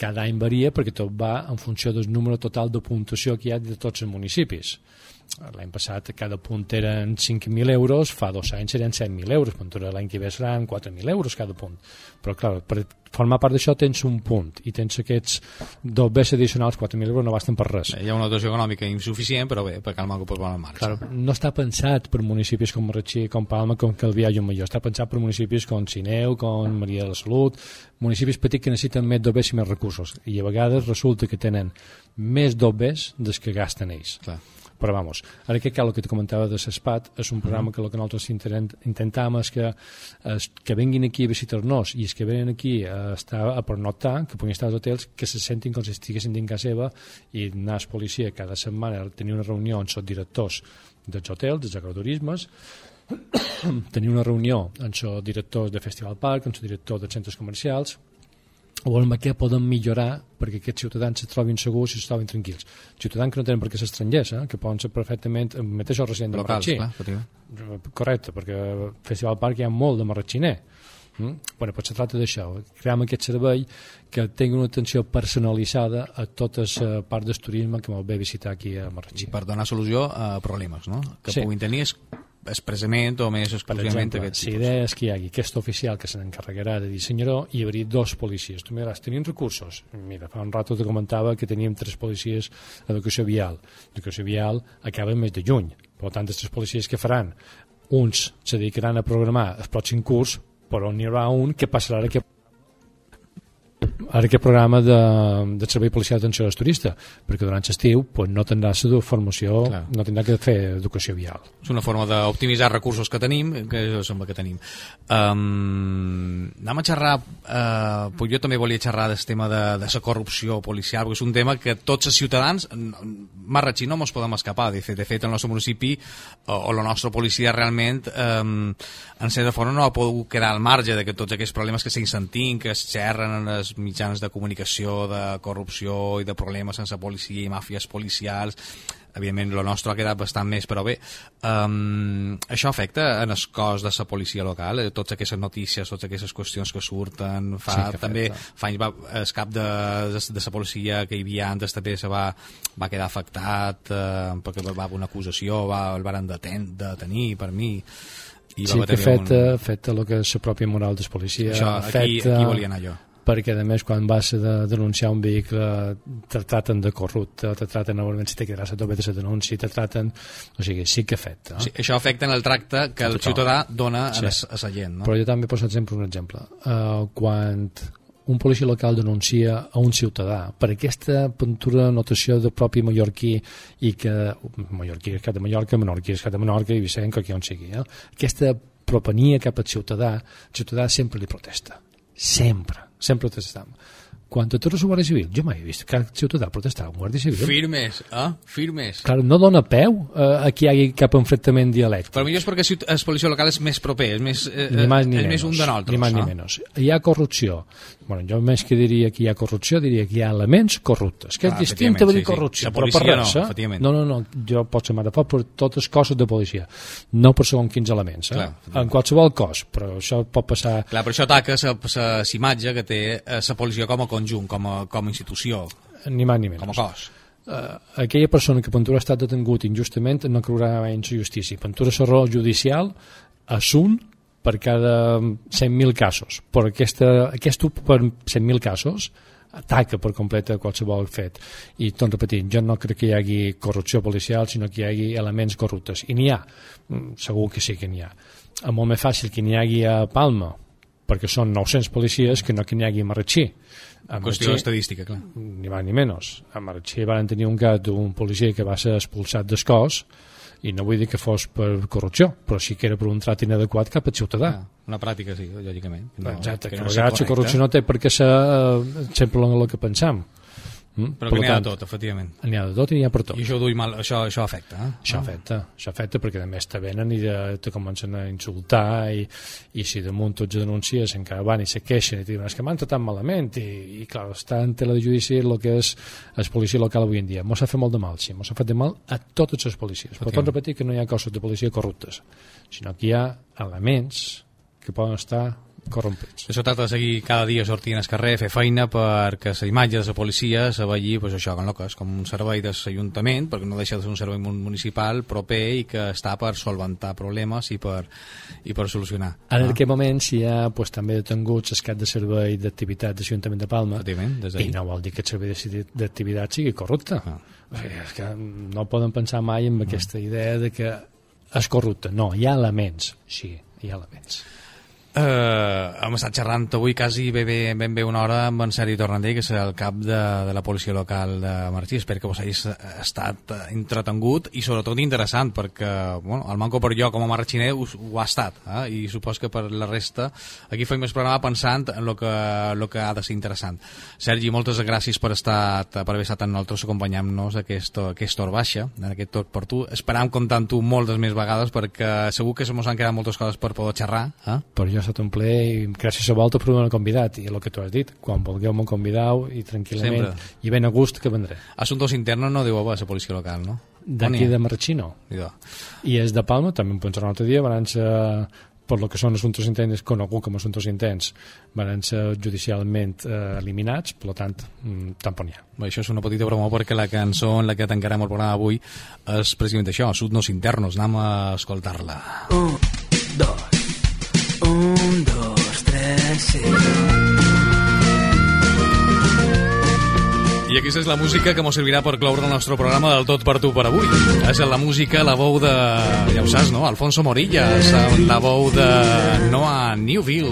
Cada any varia perquè tot va en funció del número total de puntuació que hi ha de tots els municipis. L'any passat cada punt eren 5.000 euros, fa dos anys eren 7.000 euros, però l'any que ve seran 4.000 euros cada punt. Però clar, per formar part d'això tens un punt i tens aquests dos bes addicionals, 4.000 euros no basten per res. Hi ha una dotació econòmica insuficient, però bé, per calmar que pot posar en marxa. Claro, no està pensat per municipis com Marratxí, com Palma, com Calvià i Major. Està pensat per municipis com Sineu, com Maria de la Salut, municipis petits que necessiten més dobbers i més recursos. I a vegades resulta que tenen més dobbers des que gasten ells. Clar. Però vamos, ara que cal el que te comentava de l'ESPAT és un programa que el que nosaltres intent- intentam és que, es, que venguin aquí a visitar-nos. I els que venen aquí a estar a pernoctar, que puguin estar als hotels, que se sentin com si estiguessin dins casa seva i anar a policia cada setmana tenir una reunió amb els directors dels hotels, dels agroturismes, tenir una reunió amb els directors de Festival Park, amb els directors dels centres comercials, o amb què poden millorar perquè aquests ciutadans se trobin segurs i se trobin tranquils. Ciutadans que no tenen per què ser estrangers, eh? que poden ser perfectament el mateix resident de Locals, Marratxí. clar. Correcte, perquè al Festival Park hi ha molt de marratxiner. Mm? Bueno, pues se tracta d'això, crear aquest servei que tingui una atenció personalitzada a totes uh, parts del turisme que m'ho ve a visitar aquí a Marratxí. I per donar solució a problemes, no? Que Sí. puguin tenir es- expressament o més Per exclusivament exemple, aquest la tipus. idea és que hi hagi aquest oficial que se n'encarregarà de dissenyador i hi hauria dos policies. Tu miraràs, tenim recursos? Mira, fa un rato te comentava que teníem tres policies d'educació vial. L'educació vial acaba el mes de juny. Per tant, els tres policies que faran? Uns se dedicaran a programar el pròxim curs, però n'hi haurà un que passarà ara ara aquest programa de, de servei policial d'atenció als turistes, perquè durant l'estiu pues, no tindrà la formació, Clar. no tindrà que fer educació vial. És una forma d'optimitzar recursos que tenim, que sembla que tenim. Um, anem a xerrar, uh, pues jo també volia xerrar del tema de, de la corrupció policial, perquè és un tema que tots els ciutadans, marratxí no ens podem escapar, de fet, de fet el nostre municipi o, o la nostra policia realment um, en certa forma no ha pogut quedar al marge de que tots aquests problemes que s'hi sentint, que es xerren en els mitjans de comunicació, de corrupció i de problemes sense policia i màfies policials, evidentment el nostre ha quedat bastant més, però bé um, això afecta en el cos de la policia local, eh, totes aquestes notícies totes aquestes qüestions que surten. Fa, Sí, que també afecta. fa anys va, el cap de, de, de la policia que hi havia antes també se va, va quedar afectat eh, perquè va haver una acusació va, el van deten, detenir per mi i sí, va que afecta, un... afecta el que és la pròpia moral dels policies això, aquí, afecta aquí volia anar jo perquè a més quan vas a denunciar un vehicle te traten de corrupte, te traten normalment si te quedaràs a tope de la denúncia, te traten o sigui, sí que afecta sí, això afecta en el tracte que el ciutadà dona Sí. a, la gent no? però jo també poso exemple un exemple uh, quan un policia local denuncia a un ciutadà per aquesta pintura notació de propi mallorquí i que mallorquí és cap de Mallorca, menorquí és cap de Menorca i Vicent, que on sigui eh? aquesta propenia cap al ciutadà el ciutadà sempre li protesta sempre, sempre protestam Quan a tota la Guàrdia Civil, jo mai he vist cap ciutadà protestar amb Guàrdia Civil. Firmes, eh? Firmes. Clar, no dona peu eh, a que hi hagi cap enfrontament dialèctic. Però millor és perquè si el policia local és més proper, és més, eh, ni més ni és menos, més un de nosaltres. ni més ni no? menys. Hi ha corrupció. Bueno, jo més que diria que hi ha corrupció, diria que hi ha elements corruptes, que Ah, és distint a dir sí, sí. corrupció, La però per res, no, eh? efectivament. No, no, no, jo pot ser mare per totes coses de policia, no per segons quins elements, eh? Clar, en qualsevol cos, però això pot passar... Clar, però això ataca la imatge que té la policia com a conjunt, com a, com a institució, Ni més ni menys. com a cos. uh, aquella persona que Ventura ha estat detengut injustament no creurà mai en la justícia. Ventura serà judicial és un per cada 100.000 casos, però aquesta, aquest per 100.000 casos ataca per complet qualsevol fet. I, tot repetint, jo no crec que hi hagi corrupció policial, sinó que hi hagi elements corruptes. I n'hi ha, Mm, segur que sí que n'hi ha. És molt més fàcil que n'hi hagi a Palma, perquè són 900 policies, que no que n'hi hagi a Marratxí. A Qüestió estadística, clar. ni més ni menys. A Marratxí van tenir un cas d'un policia que va ser expulsat del cos i no vull dir que fos per corrupció, però sí que era per un trat inadequat cap al ciutadà. Ah, una pràctica, sí, lògicament. No, Exacte, que, no a sigui vegades la corrupció no té per què ser eh, sempre el que pensam. Mm? Però Per que n'hi ha de tot, efectivament. N'hi ha de tot i n'hi ha per tot. I això, duim mal, això, això afecta, eh? Això afecta, això afecta perquè a més te venen i de, te comencen a insultar i, i si damunt tots denuncies encara van i se queixen i diuen és que m'han tratat malament i, i clar, està en tela de judici el que és el policia local avui en dia mos ha fet molt de mal, sí, mos ha fet de mal a totes les policies, però tot repetir que no hi ha cossos de policia corruptes, sinó que hi ha elements que poden estar corrompits. Això tracta de seguir cada dia sortint al carrer, fer feina perquè la imatge de la policia se vegi pues, això, com, que és com un servei de l'Ajuntament, perquè no deixa de ser un servei mun- municipal proper i que està per solventar problemes i per, i per solucionar. Ara en aquest moment si hi ha pues, també detenguts el cap de servei d'activitat de l'Ajuntament de Palma i no vol dir que el servei d'activitat sigui corrupte. Ah. O sigui, és que no poden pensar mai en aquesta idea de que és corrupte. No, hi ha elements, sí, hi ha elements. Eh, hem estat xerrant avui quasi ben bé, ben bé una hora amb en Sergi Torrandell, que és el cap de, de la policia local de Martí. Espero que vos hagis estat eh, entretengut i sobretot interessant, perquè bueno, el manco per jo com a marxiner ho, ho ha estat, eh? i supos que per la resta aquí fem el programa pensant en el que, lo que ha de ser interessant. Sergi, moltes gràcies per, estar, per haver estat amb nosaltres acompanyant-nos aquesta, aquesta hora baixa, en aquest tot per tu. Esperam comptar amb tu moltes més vegades perquè segur que se mos han quedat moltes coses per poder xerrar. Eh? Per jo estat un plaer i gràcies a volta per haver convidat i el que tu has dit, quan vulgueu m'ho convidau i tranquil·lament Sempre. i ben a gust que vendré. Assuntos internos no diu a la policia local, no? D'aquí de Marratxí no. Idò. I és de Palma, també em pensarà un altre dia, van ser per lo que són assumptes intents conegut com a assumptes intents van ser judicialment eh, eliminats, per tant, mm, tampoc n'hi ha. Bé, això és una petita broma perquè la cançó en la que tancarem el programa avui és precisament això, Assuntos internos, anem a escoltar-la. Un, dos, un, dos, tres, sí. I aquesta és la música que ens servirà per cloure el nostre programa del Tot per tu per avui. És la música, la veu de, ja ho saps, no? Alfonso Morillas, la veu de Noah Newville.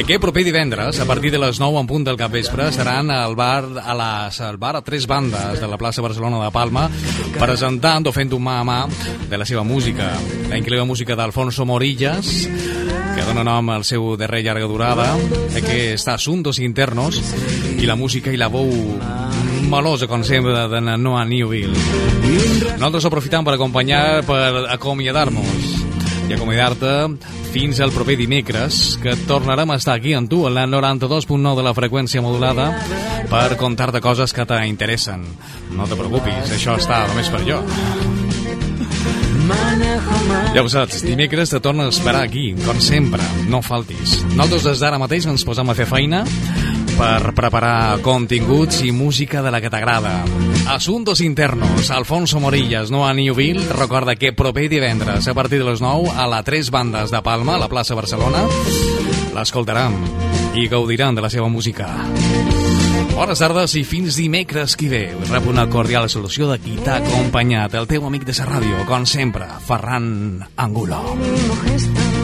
Aquest proper divendres, a partir de les 9 en punt del capvespre, estaran al bar a les, al bar a tres bandes de la plaça Barcelona de Palma presentant o fent un mà a mà de la seva música. La increïble música d'Alfonso Morillas, dona nom al seu darrer llarga durada, aquest Assuntos Internos, i la música i la veu melosa, com sempre, de Noah Newville. Nosaltres aprofitam per acompanyar, per acomiadar-nos i acomiadar-te fins al proper dimecres, que tornarem a estar aquí amb tu, a la 92.9 de la freqüència modulada, per contar-te coses que t'interessen. No te preocupis, això està només per jo. Ja ho saps, dimecres te torno a esperar aquí, com sempre, no faltis. Nosaltres des d'ara mateix ens posem a fer feina per preparar continguts i música de la que t'agrada. Asuntos internos, Alfonso Morillas, Noa Newville, recorda que proper divendres a partir de les 9 a la Tres Bandes de Palma, a la plaça Barcelona, l'escoltaran i gaudiran de la seva música. Bones tardes i fins dimecres qui ve. Us rep una cordial solució de qui t'ha acompanyat, el teu amic de la ràdio, com sempre, Ferran Angulo. mínimo